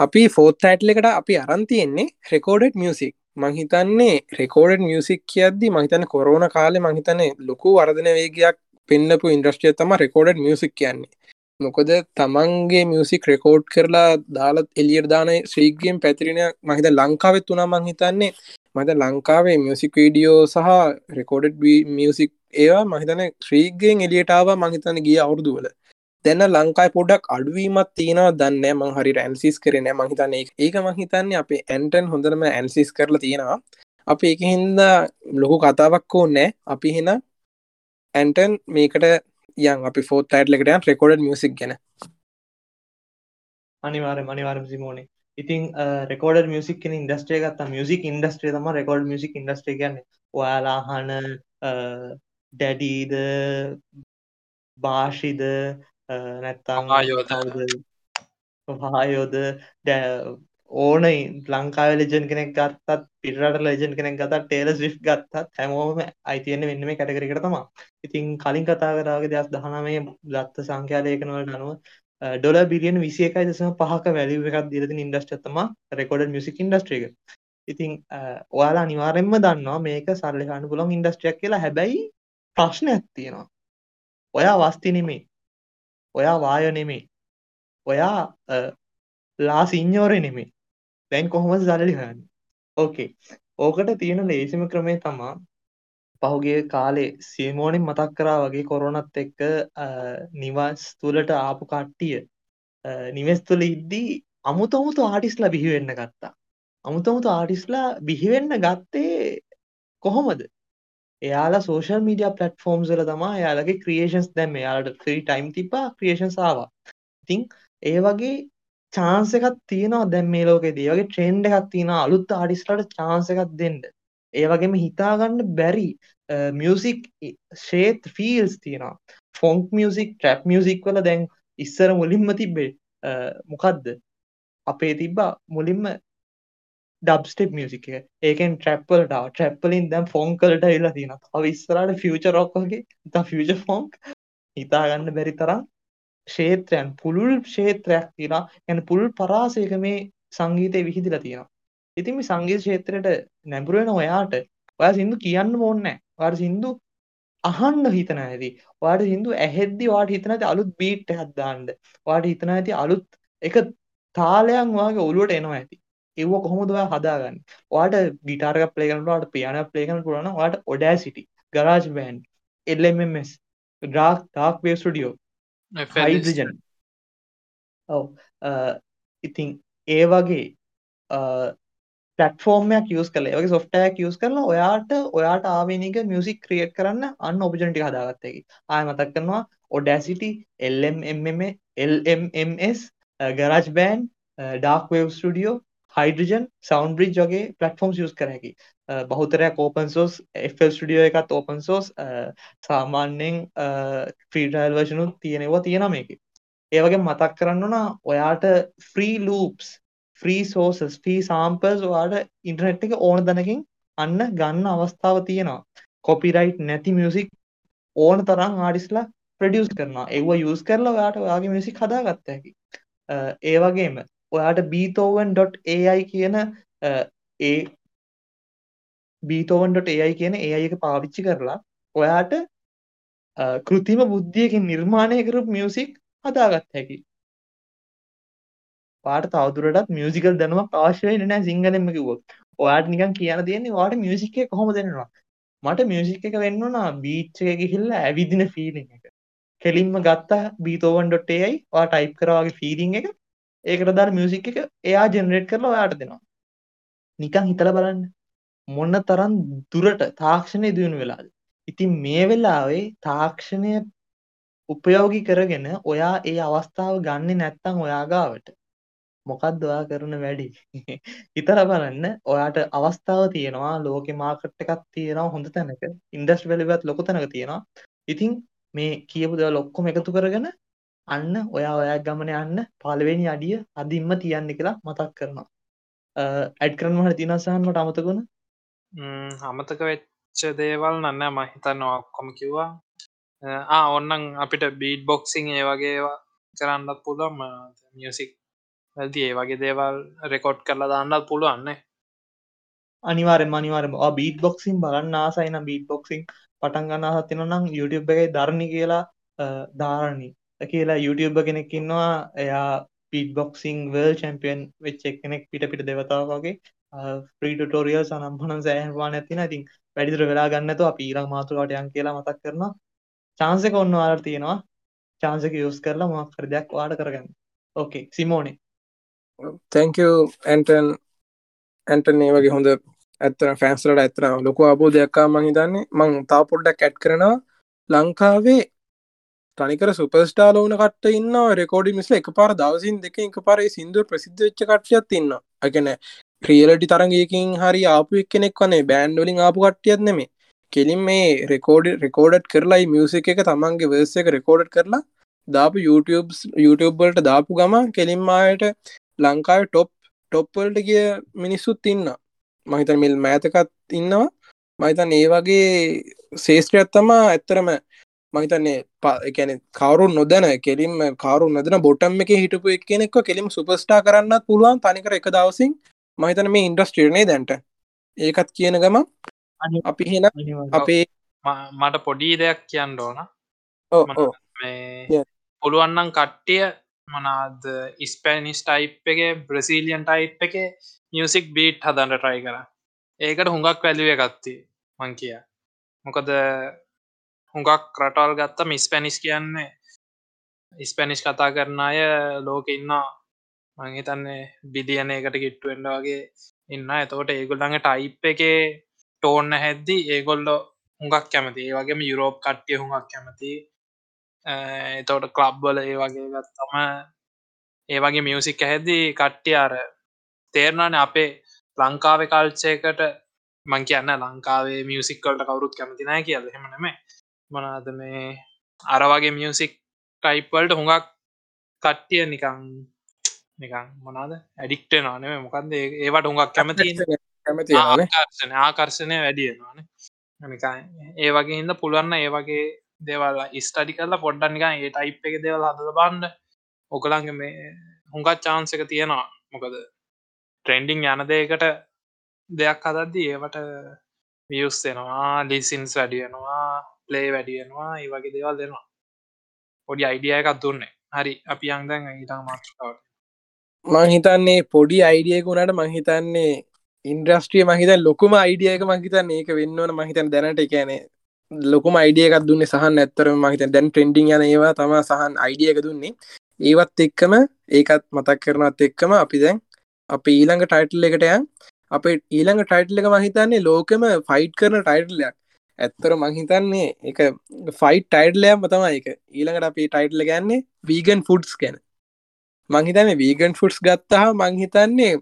Speaker 1: අපි ෆෝත් ඇට්ල එකට අපි අරන්තියෙන්නේ රෙකෝඩඩ් මියසික් මහිතන්නේ රෙකෝඩ මියසික් කියද්දි මහිතන කොරෝන කාලෙ මහිතන ලොකු වර්ධන වේගයක් පෙන්න්නපු ඉන්ද්‍රශ්ටිය තම රෙකෝඩඩ් මියසික් කියන්නේ. මොකොද තමන්ගේ මියසික් රෙකෝඩ් කරලා දාලත් එලියර් දාන ශ්‍රීගම් පැතිරෙන මහිත ලංකාවෙත් වනා මහිතන්නේ මත ලංකාවේ මියසික් වීඩියෝ සහ රෙකෝඩඩ් මියසික් ඒවා මහිතන ශ්‍රීගෙන් එලියටාව මහිතන ගිය අවුරදුවල දැන්න ලංකායි පොඩක් අඩුවීමත් තියෙනවා දන්න මං හරි ඇන්සිස් කරන මහිතන්න ඒක මහිතන්නේ අපේ ඇන්ටන් හොඳරම ඇන්සිස් කරලා තියෙනවා. අප එක හින්ද ලොකු කතාවක් ඕන්නෑ අපි හෙන ඇන්ටන් මේකට යන්. අපි ෆෝත් අයිටලකටයන් රෙකෝඩ මියසික් ගැන.
Speaker 2: අනිවාර මනිවාරම සිමෝනේ. ඉතින් රෙකෝඩ මියසික් ඉන්ඩස්ට්‍රේ ගත්ත. මියසික් ඉන්ඩස්ට්‍රේ තම රෙකෝඩ් මියසික් ඉන්ඩස්ට්‍රේ ගන්න ඔයාලාහන ඩැඩීද භාෂිද නැත්තම් ආයෝද ඕන ලංකාව ලෙජන් කෙනෙක් ගත්තත් පිරට ලෙජන් කෙනෙක් ගත ටේල ි් ගත්තත් හැමෝම අයිතියන්න වෙන්න මේ කැටකරකට තමා ඉතින් කලින් කතා කරාගේ දෙයක් දහනමේ දත්ත සංඛ්‍යාලයකනවල නනුව ඩොල බිලියන විසිය එකයි දසම පහක වැලිව එකක් දිරති ඉන්ඩස්ට්‍රතම රෙකෝඩ මියසික් ඉන්ඩස්ට්‍රේක ඉතින් ඔයාලා අනිවාරෙන්ම දන්නවා මේක සල්ලකාන්න පුළොන් ඉන්ඩස්ට්‍රියක් කියලා හැබැයි ප්‍රශ්න ඇත්තියෙනවා ඔයා වස්ති නෙමේ ඔයා වාය නෙමේ ඔයා ලා සිං්ඥෝරය නෙමේ දැන් කොහොම සල්ලි හන්න ඕකේ ඕකට තියෙන ලේසිම ක්‍රමය තමා පහුගේ කාලේ සීමෝනින් මතක් කරා වගේ කොරොනත් එක්ක නිවස් තුළට ආපු කට්ටිය නිවෙස් තුළ ඉද්දී අමුතමුතු ආටිස්ලා බිහිවෙන්න ගත්තා. අමුතමුතු ආටිස්ලා බිහිවෙන්න ගත්තේ කොහොමද? එයාලා සෝෂල් මීඩිය පලට්ෆෝම්ස් වල තමා යාලගේ ක්‍රියේෂන්ස් දැම් යාලට ්‍රී ටයිම් තිපා ක්‍රියේෂන් සාවා ඉතිං ඒ වගේ චාන්ස එකත් තියෙනවා දැම් මේ ලෝකෙ දේවගේ ට්‍රෙන්ඩ් එකක් තියෙන අලුත් ආඩිස්ලට චාන්ස එකක් දෙන්න. ඒ වගේම හිතාගන්න බැරි මියසික් ශේත් ෆිල්ස් තියෙනවා. ෆොන්ක් මියසික් ට්‍රැප් මියසික් වල දැන් ඉස්සර මුලින්ම තිබ්බේ මොකක්ද අපේ තිබ්බා මුලින්ම ඩබ්ස්ටප් මියසික ඒකෙන් ට්‍රප්පලට ට්‍රප්පලින් දැම් ෆෝන් කලට එලා තින අවිස්සරට ෆියච රොක්කගේ ත ෆියච ෆෝන්ක් හිතාගන්න බැරි තරම් ශේත්‍රයන් පුළුල් ශේත්‍රයක් තින ඇන පුළුල් පරාසයක මේ සංගීතය විහිදිල තියෙන ඉතින් මේ සංගීත ශේත්‍රයට නැඹුරුවෙන ඔයාට ඔය සිින්දු කියන්න ඕන්නෑ වාට සිින්දු අහන්න හිතන ඇති. වාට සිින්දු ඇහෙද්දි වාට හිතන ඇති අලුත් බීට් හත්දාන්ඩ වාට හිතන ඇති අලුත් එක තාලයන් වගේ ඔලුවට එනවා ඇති. ඒව කොහොමද ඔයා හදාගන්න? ඔයාට ගිටාරක ප්ලේ කරනට ඔයාට පියාන ප්ලේ කරන පුළුවන් ඔයාට Audacity GarageBand LMMS Dark Dark Wave Studio Hydrogen ඔව. ඉතින් ඒ වගේ පලටෆෝර්මයක් යස් කල වගේ සොෆ්ටයක් යස් කරලා ඔයාට ඔයාට ආවනික මියසික් ක්‍රියට් කරන්න අන්න ඔපජනටි හදාගත්තකි ආය මතක් කරනවා ඔඩෑසිටි එල්MMම LMMS GarageBand Dark Wave Studio Hydrogen Soundbridge වගේ පලටෆෝම් යස් කරහැකි බහතරයක් ඕපන් සෝස් එල් ස්ටියෝ එකත් ඕපන් සෝස් සාමාන්‍යෙන් ෆ්‍රීටල් වශනු තියෙනවා තියෙන මේක. ඒවගේ මතක් කරන්නන ඔයාට ෆ්‍රී ලූප්ස් ෆ්‍රී සෝසස් ෆී සාම්පර්ස් ඔයාට ඉන්ටනෙට් එක ඕන දනකින් අන්න ගන්න අවස්ථාව තියෙනවා. කොපිරයිට් නැති මියසික් ඕන තරම් ආඩිස්ලා ප්‍රඩියස් කරනවා. ඒව යස් කරලා ඔයාට ඔයාගේ මියසික් හදාගත්ත හැකි. ඒවගේම ඔයාට බීතෝවන්.ai කියන ඒ බීතෝවන්.ai කියන ඒ අයක පාවිච්චි කරලා ඔයාට කෘතිම බුද්ධියකින් නිර්මාණය කරපු මියසික් හදාගත් හැකි. පාට තවදුරටත් මියසිකල් දැනුවක් අවශ්‍යය නෑ සිංහලෙම කිව්වොත්. ඔයාට නිකන් කියන්න තියෙන්නේ වාට මියසික් එක කොහොම දෙන්නවා මට මියසික් එක වෙන්නවා බීච් එක ගිහිල්ලා ඇවිදින ෆීලිං එක. කෙලින්ම ගත්තා බීතෝවන්.ai වා ටයිප් කරවාගේ ෆීලිං එක. ඒකට දාන මියසික් එක එයා ජෙනරේට් කරලා ඔයාට දෙනවා. නිකන් හිතලා බලන්න. මොන්න තරම් දුරට තාක්ෂණය දියුණු වෙලාද? ඉතින් මේ වෙලාවේ තාක්ෂණය උපයෝගී කරගෙන ඔයා ඒ අවස්ථාව ගන්නේ නැත්තම් ඔයා ගාවට. මොකක්ද ඔයා කරන වැඩි? <laughs> හිතලා බලන්න. ඔයාට අවස්ථාව තියෙනවා. ලෝකෙ මාකට් එකක් තියෙනවා හොඳ තැනක. ඉන්ඩස්ට්‍රි වැලියුවත් ලොකු තැනක තියෙනවා. ඉතින් මේ කියපු දේවල් ඔක්කොම එකතු කරගෙන අන්න ඔයා ඔයා ගමන යන්න පළවෙනි අඩිය අදින්ම තියන්න කියලා මතක් කරනවා. ඇඩ් කරන්න හට තින සහන්මට අමතකුණ
Speaker 3: අමතක වෙච්ච දේවල් නන්න මහිතන්න ඔක්කොම කිව්වා. ආ ඔන්නන් අපිට බීඩ් බොක්සිං ඒ වගේ කරන්නත් පුළුවම මියසික් ඇති ඒ වගේ දේවල් රෙකොඩ් කරලා දාන්නත් පුළුවන්නේ
Speaker 2: අනිවාරෙන් අනිවාරම බීට බොක්සින් බලන්න ආසයින බීට බොක්සිං පටන් ගන්න හතින නම් YouTube එකයි ධරණි කියලා ධාරණි කියලා YouTube කෙනෙක්කින්නවා එයා පීට බොක්සිං වල් චැම්පියන් වෙච් එක්කෙනෙක් පිට පිට දෙවතාවගේ ප්‍රීටටෝරියල් සනම්පන සෑහවා නැතින ඉතින් වැඩිදුර වෙලා ගන්නතු අප ඊරක් මාතුකාට යන් කියලා මතක් කරන චාන්සක ඔන්න වාර තියෙනවා. චාන්සක යස් කරලා මක් කර දෙයක් වාඩ කරගන්න. ඕකේ සිමෝනේ
Speaker 1: තැංකූ ඇන්ටන් ඇන්ටන් ඒ වගේ හොඳ ඇත්තන ෆෑන්ස්ලට ඇතන ලොකු අබෝධයක්කා මං හිතන්නේ. මං තා පොඩ්ඩක් ඇට් කරනවා. ලංකාවේ තනිකර සුපස්ටාල ඕන කට ඉන්න රෙකෝඩි මිස්ල එක පාර දවසින් දෙක එක පරේ සිින්දුව ප්‍රසිද්ධ වෙච්ච කට්ටියත් ඉන්න අගැන ක්‍රියලටි තරගයකින් හරි ආපු එක්කෙනෙක් වනේ බෑන්්ඩලින් ආපු කට්ටියත් නෙමේ කෙලින් මේ රෙකෝඩ රෙකෝඩට් කරලා මියසික එක තමන්ගේ වර්ස එක රෙකෝඩ් කරලා දාපු YouTube YouTubeබලට දාපු ගම කෙලින්මායට ලංකාව ටොප් ටොප්වල්ට ගිය මිනිස්සුත් ඉන්න මහිතන් මිල් මෑතකත් ඉන්නවා. මහිතන් ඒ වගේ ශේෂත්‍රයක් තමා ඇත්තරම මහිතන්නේ එකන කවරු නොදැන කෙලින්ම කාරු නොදන බොටම් එක හිටපු කෙනෙක් කෙලිම සුපස්ටා කරන්න පුළුවන් තනිකර එක දවසින්. මහිතන මේ ඉන්ඩස්ට්‍රියනේ දැන්ට. ඒකත් කියන ගම අපි හෙන අපේ
Speaker 3: මට පොඩි දෙයක් කියන්න ඕන. පුළුවන්නම් කට්ටිය මනාද ඉස්පැනිස් ටයිප් එක බ්‍රසීලියන් ටයිප් එක මියසික් බීට් හදන්ට ට්‍රයි කර. ඒකට හුඟක් වැලිුව ගත්ති මං කිය. මොකද හුඟක් රටවල් ගත්ත මිස්පැනිස් කියන්නේ. ඉස්පැනිස් කතා කරන අය ලෝක ඉන්නා මංහිතන්නේ බිලියන එකට කිට්ටුවෙන්ඩ වගේ ඉන්න එතකොට ඒගොල්ළඟ ටයිප් එක ටෝන්න හැද්දි ඒගොල්ලො හුඟක් කැමති ඒ වගේම යුරෝප් කට්ටිය හුඟක් කැමති එතවට කලබ්බල ඒ වගේ ගත්තම ඒ වගේ මියසික් හැද්දි කට්ටිය අර තේරණන අපේ ලංකාව කල්චයකට මං කියන්න ලංකාවේ මියසික්කල්ට කවරුත් කැමතිනෑ කියල. හෙමනම මනාද මේ අර වගේ මියසික් ටයිප්වල්ට හුඟක් කට්ටිය නිකං නිකං මොනාද ඇඩික්ට නානේ මොකක්ද ඒවට හුඟක් කැමති
Speaker 1: කැමති
Speaker 3: ආකර්ශන ආකර්ශනය වැඩියනවාන ඒ වගේ ඉන්න පුළුවන්න ඒ වගේ දේවල් ස්ටඩි කරලා පොඩ්ඩනික ඒ ටයිප් එක දේවල් හද බන්ඩ ඔකළන්ගේ මේ හුඟත් චාන්සක තියෙනවා. මොකද ට්‍රෙන්ඩිං යන දෙයකට දෙයක් හදද්දි ඒවට වියස් දෙෙනවා ලිසින්ස් වැඩියනවා ප්ලේ වැඩියනවා ඒ වගේ දේවල් දෙනවා. පොඩි අයිඩිය එකක් දුන්නේ. හරි අපි අංදැන් ඊටා මාත්‍රකාවට
Speaker 1: මං හිතන්නේ පොඩි අයිඩියකුණට මංහිතන්නේ ඉන්ද්‍රස්ට්‍රිය මහිත ලොකුම අයිඩියක මහිතන් ඒක වෙන්නවන මහිතන් දැනට එකෑනේ ලොකුම අයිඩියකක් දුන්න සහන් ඇත්තර මහිත දැන් ට්‍රෙන්ඩිං යන ඒවා තම සහන් අයිඩියක දුන්නේ. ඒවත් එක්කම ඒකත් මතක් කරනත් එක්කම අපි දැන් අප ඊළඟ ටයිටල් එකට යන්. අප ඊළඟ ටයිටල් එක මහිතන්නේ ලෝකම ෆයිට් කරන ටයිටල්ලයක් ඇත්තර මංහිතන්නේ එක ෆයිට් ටයිඩ්ලයම් තම එක ඊළඟට අපේ ටයිටල ගන්නේ වීගන් ෆුඩ්ස් ගැන. මංහිතන්නේ වීගන් ෆුඩ්ස් ගත්තහා මංහිතන්නේ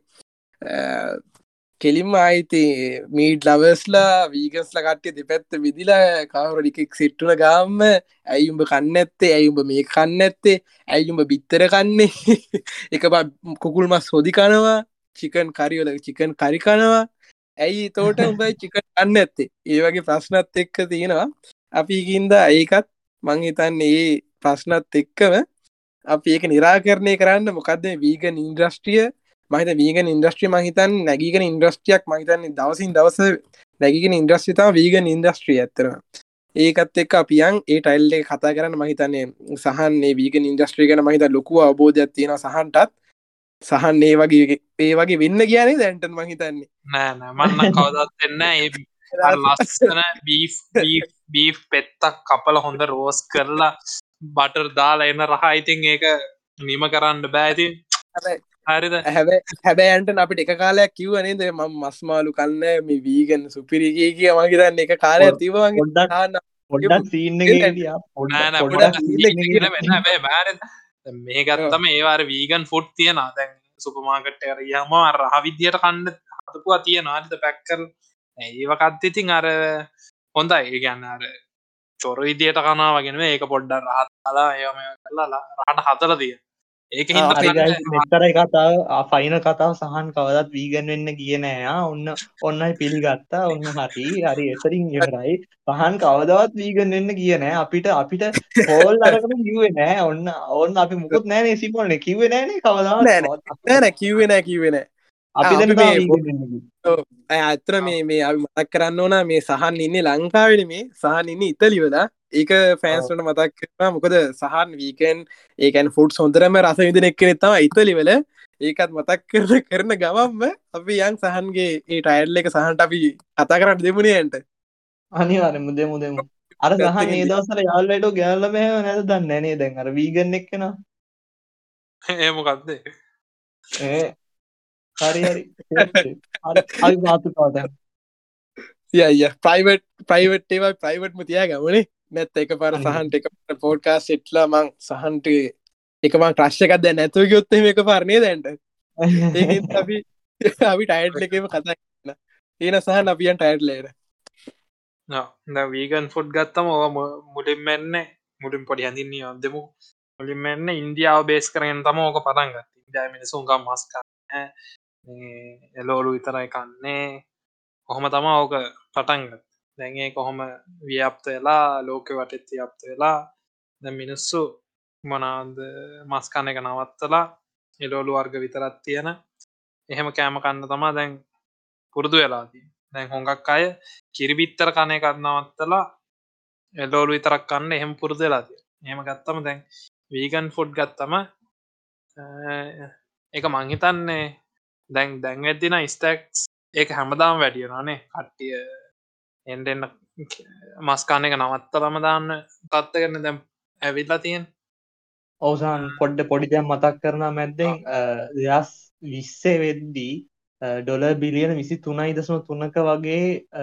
Speaker 1: කෙලින්ම අයිති මීඩ් ලවස්ලා වීගස්ල කට්ටිය දෙපැත්ත විදිලා කවරඩිකෙක් සිට්ටුන ගාම්ම ඇයිඋඹ කන්න ඇත්තේ ඇයිඋඹ මේ කන්න ඇත්තේ ඇයිඋඹ බිත්තර කන්නේ? <laughs> එක කුකුල් මස් හොදි කනවා චිකන් කරිවල චිකන් කරිකනවා ඇයි තෝට උඹයි චිකන් අන්න ඇත්තේ ඒ වගේ ප්‍රශ්නත් එක්ක තියෙනවා. අපිකින්ද ඒකත් මංහිතන්න ඒ ප්‍රශ්නත් එක්කම අපි ඒක නිරාකරණය කරන්න මොකක්ද වීගන් ඉන්ද්‍රස්ට්‍රිය මහිත වීගන් ඉන්ද්‍රස්ට්‍රිය මහිතන් නැගීගෙන ඉන්ද්‍රස්ටියක් මහිතන්නේ දවසින් දවස නැගිගෙන ඉන්ද්‍රස්්‍රිතා වීගන් ඉන්ද්‍රස්ට්‍රිය ඇත්තර ඒකත් එක් අපියන් ඒ ටයිල්ල කතා කරන්න මහිතන්නේ සහන්නේ වීගන් ඉන්ද්‍රස්ට්‍රී ගන මහිත ලොකු අවබෝධයක් තියෙන සහන්ටත්. සහන් ඒ වගේ ඒ වගේ වෙන්න කියන්නේ දැන්ටන් මහිතන්නේ
Speaker 3: නෑ මන්න කවදත් එන්න ඒ <laughs> ලස්සන බී පෙත්තක් කපල හොඳ රෝස් කරලා බටර් දාලා එන්න රහයිතින් ඒක නිම කරන්න බෑතින් හරිද?
Speaker 1: හැබ හැබෑන්ට අපිට එක කාලයක් කිව්වනේද ම මස්මාලු කන්න මේ වීගන් සුපිරිගේ කිය මහිතන්න එක කාලය තිවගේ
Speaker 2: පොඩ්ඩක් සීන්න
Speaker 3: බෑර මේ ගත්තම ඒවාර වීගන් ෆුට් තියෙන දැන් සුපමාගට්ට යම රහවිද්‍යයට කණ්ඩ හතපුවා තිය නාලිත පැක්කල් ඒවකත් ඉතින් අර හොඳයි. ගන්න අර චොර විදියට කනා වගෙන ඒක පොඩ්ඩ රහත්ලා ඒම කරලා රට හතර දිය ඒක
Speaker 2: මෙතරයි කතාව ෆයින කතාව සහන් කවදත් වීගන් වෙන්න කියනෑ ඔන්න ඔන්නයි පිළිගත්තා ඔන්න හරි. හරි එතරින් ඉවරයි. පහන් කවදවත් වීගන් වෙන්න කියනෑ අපිට අපිට හෝල් අරකම කිව්වේ නෑ. ඔන්න ඔන්න අපි මුකුත් නෑනේ සිපොල්න කිව්වේ නෑනේ කවදා
Speaker 1: නෑ කිව්වේ නෑ කිවෙන ඇත්තර මේ මේ අපි මතක් කරන්න ඕන මේ සහන් ඉන්නේ ලංකාවෙන මේ. සහන් ඉන්න ඉතලිවලා ඒක ෆෑන්ස්ට මතක් කරන මොකද සහන් වීකන් ඒකන් ෆුට් සොන්දරම රස විදින එක්කනෙත්තම ඉතලිවල. ඒකත් මතක් කරන <laughs> කරන ගමම්ම අපි යන් සහන්ගේ ඒ ටයිල්ල එක සහන්ට අපි කතා කරන්න දෙමුණේන්ට
Speaker 2: අනිවාර මුදේ මුදෙමු අර <laughs> සහන් ඒ දවසල යාල්ලට ගැල්ලම නැද දන්න නේ දැන් අර වීගන්න එක්කෙන?
Speaker 3: ඒමොකක්දේ
Speaker 2: ඒ හරි හරි. හරි මාතුකාද
Speaker 1: ය ප්‍රයිවට් ප්‍රයිවට් ඒවයි ප්‍රයිවට්ම තියා ගමනේ නැත් එක පර සහන්ට එක පෝඩ්කා සෙට්ලා මං සහන්ට එකමං ක්‍රශ්යකක් දැ නැතුව ගොත්තම එක පරණය දැන්ට අපි අපි ටයිට් එකම කතා ඒන සහන් අපියන් ටයිට් ලේර
Speaker 3: වීගන් ෆොඩ් ගත්තම ඕ මුලින් මෙන්න මුලින් පොඩි හැඳින්නේ අදමු මුලින් මෙන්න ඉන්දියාව බේස් කරෙන් තම ඕක පටන් ගත් ඉන්දයා මිනිසුන්ගම් මස්කන්න එලෝලු විතරයි කන්නේ. කොහොම තමා ඕක පටන්ගත් දැන්ඒ කොහොම ව්‍යප්ත වෙලා ලෝක වටෙත් ව්‍යප්ත වෙලා දැ මිනිස්සු මනාද මස්කන එක නවත්තලා එලෝලු වර්ග විතරත් තියෙන. එහෙම කෑම කන්න තමා දැන් පුරුදු වෙලාදී දැන් හොඟක් අය කිරිබිත්තර කනය කරන්නවත්තලා එලෝලු විතරක් කන්න එහෙම පුරුදු වෙලාදී එහෙම ගත්තම දැන් වීගන් ෆුඩ් ගත්තම එක මංහිතන්නේ දැන් දැන් ඇතින ස්ටක්ස් ඒක හැමදාම් වැඩියනනේ කට්ටිය එන්ට එන්න මස්කාන එක නවත්තලම දාන්න තත්ත කරන දැම් ඇවිල්ලා තියෙන්.
Speaker 2: ඔවසාන් පොඩ්ඩ පොඩිදැම් මතක් කරන මැද්දෙන්. දෙස් විස්සේ වෙද්දී ඩොල බිලියන විසි තුනයි දසම තුන්නක වගේ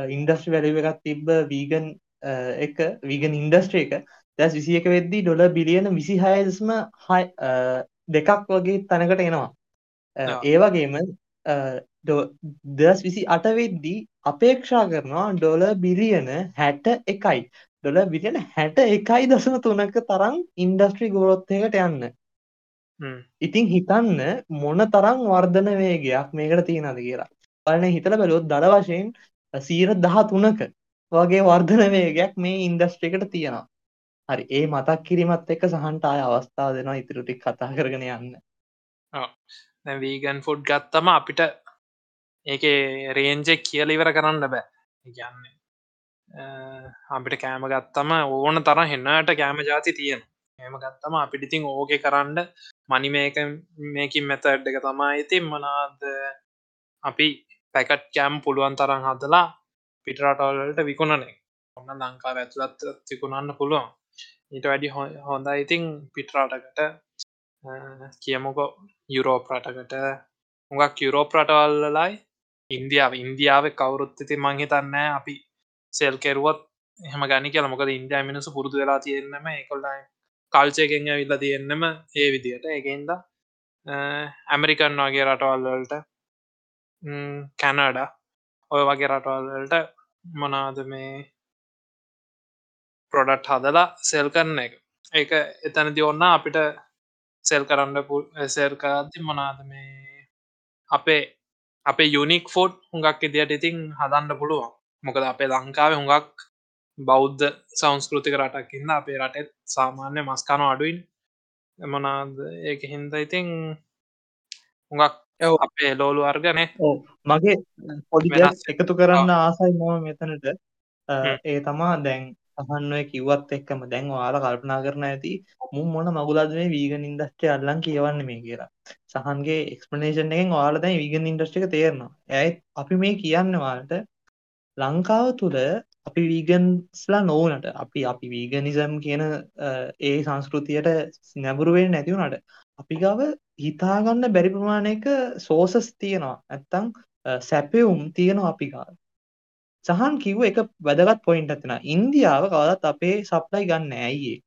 Speaker 2: ඉන්ඩස්ට්‍රි වැලිව එකක් තිබ්බ වීගන් එක වීගන් ඉන්ඩස්ට්‍රේ එක. දැස් විසි එක වෙද්දී ඩොල බිලියන විසි හයදස්ම දෙකක් වගේ තැනකට එනවා ඒවගේම දස් විසි අටවෙද්දී අපේක්ෂා කරනවා ඩොල බිලියන හැට එකයි. ඩොල බිලියන හැට එකයි දසම තුනක තරම් ඉන්ඩස්ට්‍රි ගොරොත්යකට යන්න. ඉතින් හිතන්න මොන තරම් වර්ධන වේගයක් මේකට තියෙනද කියලා. බලන හිතල බැලොත් දළ වශයෙන් සීර දහ තුනක වගේ වර්ධන වේගයක් මේ ඉන්ඩස්ට්‍රිකට තියෙනවා. හරි ඒ මතක් කිරීමත් එක්ක සහන්ට අය අවස්ථාව දෙනවා ඉතුරටික් කතා කරගෙන යන්න
Speaker 3: වීගන් ෆුඩ් ගත්තම අපිට ඒක රේන්ජෙක් කියල ඉවර කරන්න බෑ. කියන්නේ අපිට කෑම ගත්තම ඕන තර හෙන්නට කෑම ජාති තියෙන එම ගත්තම අපිට ඉතින් ඕක කරන්න මනි මේක මේකින් මෙත ඇඩ් එක තමා ඉතින් මනාද අපි පැකට් කෑම් පුළුවන් තරන් හදලා පිටරටවල්ලට විකුණනේ ඔන්න ලංකා ඇතුළත් තිකුණන්න පුළුවන්. ඊට වැඩි හොඳ ඉතින් පිටරාටකට කියමුකෝ යුරෝප රටකට. හුඟක් යුරෝප රටවල්ලලයි ඉන්දියාව. ඉන්දියාව කවුරුත් ඉති මංහිතන්න අපි සෙල් කෙරුවත් එහම ගනි කියල. මොකද ඉන්දයා මිනිසු පුරදු වෙලා තියෙන්න්නම එකොල්ලයි කල්චයකෙන් විල්ල තියෙන්න්නම ඒ විදියට. එකෙන්ද ඇමරිකන් වගේ රටවල්වලට කැනඩ ඔය වගේ රටවල්වලට මොනාද මේ ප්‍රොඩට් හදලා සෙල් කරන එක. ඒක එතැනදි ඔන්න අපිට සෙල් කරන්න සෙල්කාති මොනාද මේ අපේ අපේ යුනික් ෆෝඩ් හුඟක් ඉදියට ඉතින් හදන්න පුළුවන්. මොකද අපේ ලංකාව හුඟක් බෞද්ධ සංස්කෘතික රටක්කින්න අපේ රටෙත් සාමාන්‍ය මස්කාන අඩුයින්. එමනාද ඒක හින්ද ඉතින් හුඟක් අපේ ලෝලු අර්ගනය
Speaker 2: මගේ පොඩි එකතු කරන්න ආසයි මම මෙතනට. ඒ තමා දැන් අහන්නය කිව්වත් එක්කම. දැන් වාල කල්පනා කරන ඇති මුම් මොන මගුලද මේ වීගන් ඉන්දස්ට්‍රේ අල්ලන් කියවන්න මේ කියලා. සහන්ගේ එක්ස්පනේෂන් එකෙන් වාල දැන් වීගන් ඉන්ඩස්ට්‍රික තේරනවා. ඇයි අපි මේ කියන්න වාලට ලංකාව තුළ අපි වීගන්ස්ලා නොවනට අපි අපි වීගනිසම් කියන ඒ සංස්කෘතියට නැබුරුවෙන් නැතිවුණට අපි ගව හිතාගන්න බැරි ප්‍රමාණයක සෝසස් තියෙනවා. ඇත්තං සැපවුම් තියෙනවා අපි ගාව. සහන් කිව්ව එක වැදගත් පොයින්ට් ඇතින ඉන්දියාව කවදත් අපේ සප්ලයි ගන්න ඇයියේ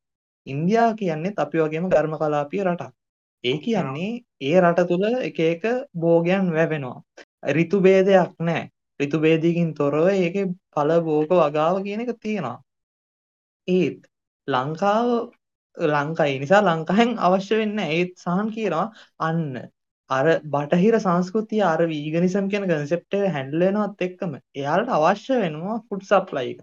Speaker 2: ඉන්දයා කියන්නේ අපි වගේම ගර්ම කලාපිය රටක් ඒ කියන්නේ ඒ රට තුළ එක එක භෝගයන් වැවෙනවා. ඍතු ભેදයක් නැහැ. ඍතු ભેදයකින් තොරව ඒකේ ඵල භෝග වගාව කියන එක තියෙනවා. ඒත් ලංකාව ලංකායි නිසා ලංකාවෙන් අවශ්‍ය වෙන්නේ නැහැ. ඒත් සහන් කියනවා අන්න අර බටහිර සංස්කෘතිය අර වීගනිසම් කියන කන්සෙප්ට් එක හැන්ඩල් වෙනවත් එක්කම එයාලට අවශ්‍ය වෙනවා ෆුඩ් සප්ලයි එක.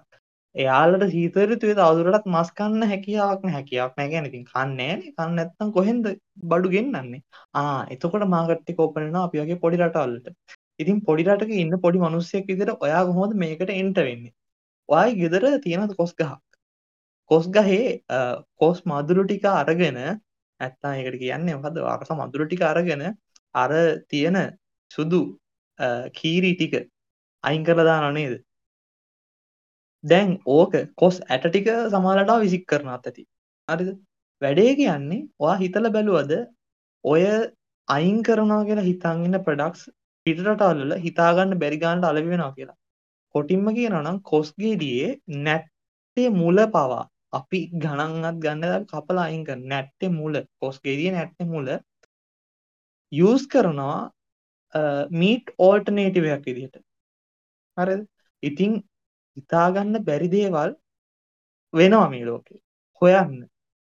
Speaker 2: එයාලට සීත ඍතුවේ තවදුරටත් මස් කන්න හැකියාවක් නැහැ. හැකියාවක් නැහැ කියන්නේ ඉතින් කන්නේ නැහැනේ. කන්න නැත්නම් කොහෙන්ද බඩු ගෙන්නන්නේ? ආ එතකොට මාකට් එක ඕපන් වෙනවා අපි වගේ පොඩි රටවල්වලට. ඉතින් පොඩි රටක ඉන්න පොඩි මිනිස්සෙක් විදිහට ඔයා කොහොමද මේකට එන්ටර් වෙන්නේ? ඔයාගේ ගෙදර තියෙන කොස් ගහක්. කොස් ගහේ කොස් මදුරු ටික අරගෙන නැත්තම් ඒකට කියන්නේ මොකද්ද? වරක මදුරු ටික අරගෙන අර තියෙන සුදු කීරි ටික අයින් කරලා දානව නේද? දැන් ඕක කොස් ඇට ටික සමහරට විසික් කරනවත් ඇති. හරිද? වැඩේ කියන්නේ ඔයා හිතලා බැලුවද ඔය අයින් කරනවා කියලා හිතන් ඉන්න ප්‍රොඩක්ට්ස් පිටරටවල වල හිතා ගන්න බැරි ගන්නට අලෙවි වෙනවා කියලා. කොටින්ම කියනවා නම් කොස් ගෙඩියේ නැට්ටේ මුල පවා අපි ගණන්වත් ගන්න කපලා අයින් කරන නැට්ටේ මුල කොස් ගෙඩියේ නැට්ටේ මුල යූස් කරනවා මීට් ඕල්ටර්නේටිව් එකක් විදිහට. හරිද? ඉතින් හිතාගන්න බැරි දේවල් වෙනවා මේ ලෝකේ. හොයන්න.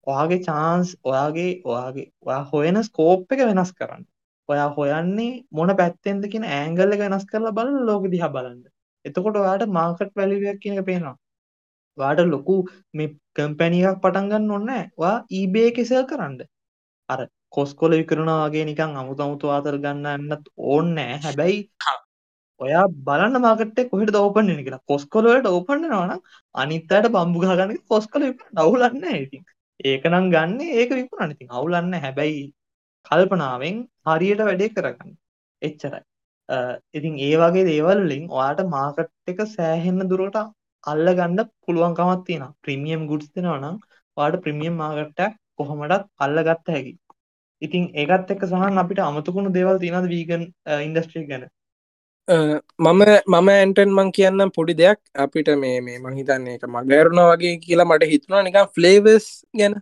Speaker 2: ඔයාගේ chance ඔයාගේ ඔයාගේ ඔයා හොයන ස්කෝප් එක වෙනස් කරන්න. ඔයා හොයන්නේ මොන පැත්තෙන්ද කියන ඇන්ගල් එක වෙනස් කරලා බලන්න ලෝකෙ දිහා බලන්න. එතකොට ඔයාට මාකට් වැලියු එකක් කියන එක පේනවා. ඔයාට ලොකු මේ කම්පැනි එකක් පටන් ගන්න ඕනේ නැහැ. ඔයා eBay එකේ සෙල් කරන්න. අර කොස්කොල විකරනවා වගේ නිකන් අමුතු අමුතු ආතල් ගන්න යන්නත් ඕනේ නැහැ. හැබැයි ඔයා බලන්න මාකට් එක කොහෙටද ඕපන් වෙන්නේ කියලා. කොස්කොල වලට ඕපන් වෙනවා නම් අනිත් අයට බම්බු ගහ ගන්න කොස්කොල විකුණන්න අවුලක් නැහැ ඉතින්. ඒක නම් ගන්න ඒක විකුණන්න ඉතින් අවුලක් නැහැ. හැබැයි කල්පනාවෙන් හරියට වැඩේ කරගන්න. එච්චරයි. ඉතින් ඒ වගේ දේවල් වලින් ඔයාට මාකට් එක සෑහෙන්න දුරට අල්ලගන්න පුළුවන්කමක් තියෙනවා. ප්‍රීමියම් ගුඩ්ස් දෙනවා නම් ඔයාට ප්‍රීමියම් මාකට් එකක් කොහොමදත් අල්ලගත්ත හැකියි. ඉතින් ඒකත් එක්ක සහන් අපිට අමතකුණු දේවල් තියෙනවද වීගන් ඉන්ඩස්ට්‍රි ගැන?
Speaker 1: මම මම ඇන්ටන් මං කියන්නම් පොඩි දෙයක්. අපිට මේ මේ මහිතන්නේ එක මගෑරුණ වගේ කියලා මට හිතුනා නිකම් ෆ්ලේවස් ගැන.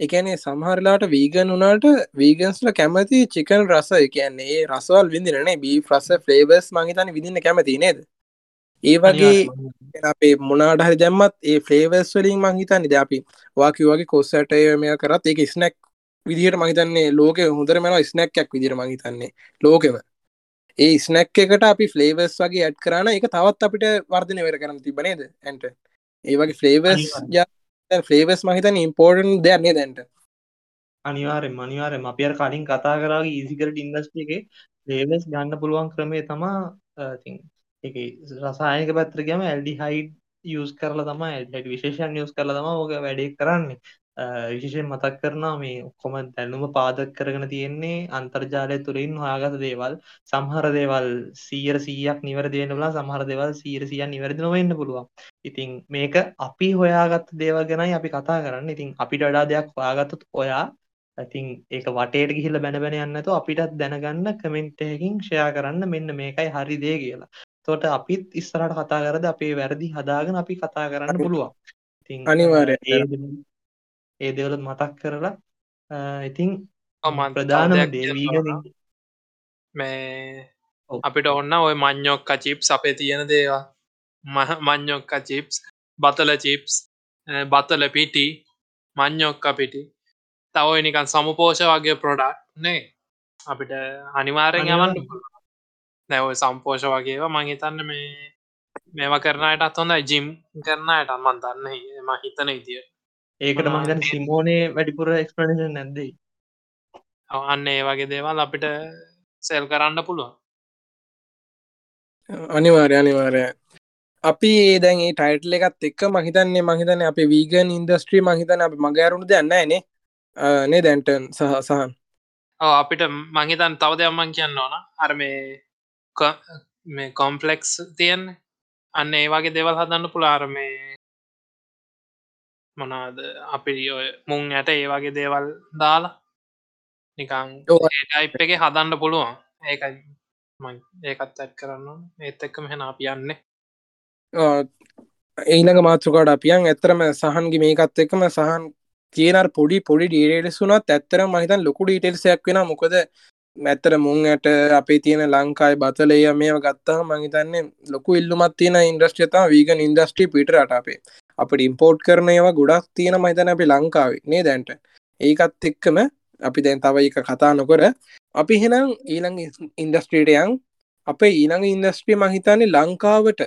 Speaker 1: එකනේ සමහරලාට වීගන් වනාට වීගන්ස්ල කැමති චිකන් රස කියන්නේ ඒ රසවල් විදිරනේ බී ්‍රස ෆ්ලේවස් මහිතන විදින්න කැමති නේද? ඒ වගේ අපේ මොනාට හරි දැම්මත් ඒ ෆ්ලේවස් වලින් මංහිතන් නිද අපි වාකි වගේ කොස්සටය මෙය කරත් ඒක ස්නැක් විදිහට මහිතන්නේ ලෝක හොඳර මෙන ස්නැක්යක් විදිර මහිතන්නේ ලෝකෙම. ඒ ස්නැක් එකට අපි ෆ්ලේවස් වගේ ඇඩ් කරන එක තවත් අපිට වර්ධනය වෙර කරන තිබනේද ඇන්ට? ඒ වගේ ෆ්ලේවස් ෆ්ලේවස් මහිතන ඉම්පෝර්ටන් දෙයන්නේ දැන්ට
Speaker 2: අනිවාරෙන් මනිවාරෙන් අපියර කලින් කතා කරගේ ඊසිකරට ඉන්දස්ටි එක ලේවස් ගන්න පුළුවන් ක්‍රමේ තමා එක රසායක පැත්‍ර ගම ඇල්ඩි හයිඩ් යස් කරලා තම ඇඩ විශේෂන් යස් කරලා තම ඕක වැඩේ කරන්නේ විශේෂයෙන් මතක් කරනවා මේ ඔක්කොම දැනුම පාදක කරගෙන තියෙන්නේ අන්තර්ජාලය තුළින් හොයාගත දේවල් සමහර දේවල් 100%ක් නිවැරදි වෙන්න පුළුවන් සමහර දේවල් 100%ක් නිවැරදි නොවෙන්න පුළුවන්. ඉතින් මේක අපි හොයාගත්ත දේවල් ගැනයි අපි කතා කරන්නේ. ඉතින් අපිට වඩා දෙයක් හොයාගත්තොත් ඔයා ඉතින් ඒක වටේට ගිහිල්ලා බැන බැන යන්න නැතුව අපිටත් දැනගන්න කමෙන්ට් එකකින් ෂෙයා කරන්න මෙන්න මේකයි හරි දේ කියලා. එතකොට අපිත් ඉස්සරහට කතා කරද්දී අපේ වැරදි හදාගෙන අපි කතා කරන්න පුළුවන්.
Speaker 1: ඉතින් අනිවාර්යයෙන්
Speaker 2: ඒ දෙවලත් මතක් කරලා ඉතින් ප්‍රධානම දේවීග
Speaker 3: මේ අපිට ඔන්න ඔය මං්ඥොක්ක චිප්ස් අපේ තියෙන දේවා මං්ඥොක්ක චිප්ස් බතල චිප්ස් බතල පිටි මං්ඥොක්ක පිටි. තව නිකන් සමුපෝෂ වගේ ප්‍රොඩක්් නේ. අපිට අනිවාරෙන් යවන්න නැව සම්පෝෂ වගේවා මංහිතන්න මේ මේවා කරනයටත් හොඳ ජිම් කරනයට අම්මන් දන්න. ම හිතන ඉදිිය
Speaker 2: ඒකට මහිතන් සිමෝනේ වැඩිපුර එක්ස්පලනේෂන් නැද්දයි
Speaker 3: අන්න ඒ වගේ දේවල් අපිට සෙල් කරන්න පුළුවන්.
Speaker 1: අනිවාර්ය අනිවාරය අපි දැන් ටයිටල එකත් එක්ක මහිතන්නේ මහිතන අප වීගන් ඉන්දස්ට්‍රී මහිතන අප මගෑරුණු දෙන්න නේ නේ? දැන්ටන් සහ සහන්?
Speaker 3: අපිට මහිතන් තව දෙයක්මන් කියන්න ඕන. අර මේ මේ කොම්පලෙක්ස් තියන් අන්න ඒ වගේ දෙවල් හදන්න පුළාර මේ මොනාද අපි මුං ඇට ඒ වගේ දේවල් දාලා නිකං ටයිප් එක හදන්න පුළුවන්. ඒකයි ඒකත් ඇත් කරන්න ඒත් එක්කම හෙන අපි යන්නේ.
Speaker 1: ඊළඟ මාතෘකාට අපියන් ඇතරම සහන්ගේ මේකත් එක්කම සහන් කියනර පොඩි පොඩි ඩීටේල්ස් වුනත් ඇත්තර මහිතන් ලොකු ඩීටෙල්සයක් වෙන මොකද මැත්තර මුං ඇට අපේ තියෙන ලංකායි බතලය මේ ගත්තා මහිතන්නේ ලොකු ඉල්ලුමත් තියෙන ඉන්ඩස්ට්‍රියතා වීගන් ඉන්ඩස්ට්‍රි පිටරට අපේ අපට ඉම්පෝර්ට් කරන ඒවා ගොඩක් තියෙන මහිතන අපි ලංකාවේ නේ දැන්ට ඒකත් එක්කම අපි දැන් තව එක කතා නොකර අපි හෙනම් ඊළඟ ඉන්ඩස්ට්‍රීටයන් අපේ ඊළඟ ඉන්දස්ට්‍රිය මහිතන්නේ ලංකාවට.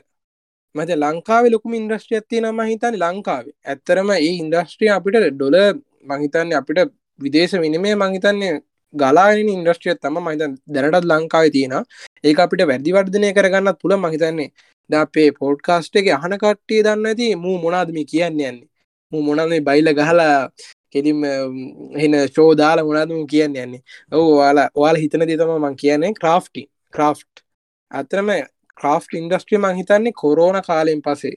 Speaker 1: මත ලංකාව ලොකුම ඉන්ද්‍රස්ට්‍රියත් තියෙන මහිතන ලංකාවේ. ඇත්තරම ඒ ඉන්දස්ට්‍රිය අපිට ඩොල මහිතන්න අපිට විදේශ විනිමේ මහිතන්නේ ගලාන ඉන්ද්‍රස්ට්‍රියත් තම මහිත දැනටත් ලංකාව තියෙන ඒ අපිට වැඩි වර්ධනය කරගන්නත් පුළ මහිතන්නේ ද අපේ පෝඩ්කාස්ට් එක අහන කට්ටිය දන්න ඇති මූ මොනාදම කියන්න යන්නේ? මූ මොනන්නේ බයිල ගහලා කෙලිම එන ශෝදාල මොනාදම කියන්න යන්නේ? ඔවු වාලා වාල හිතන දෙතම මං කියන්නේ ක්‍රාෆ්ටි ක්‍රාෆ්ට්. අතරම ක්‍රාෆ් ඉන්ඩස්ට්‍රිය මංහිතන්නේ කොරෝන කාලෙන් පසේ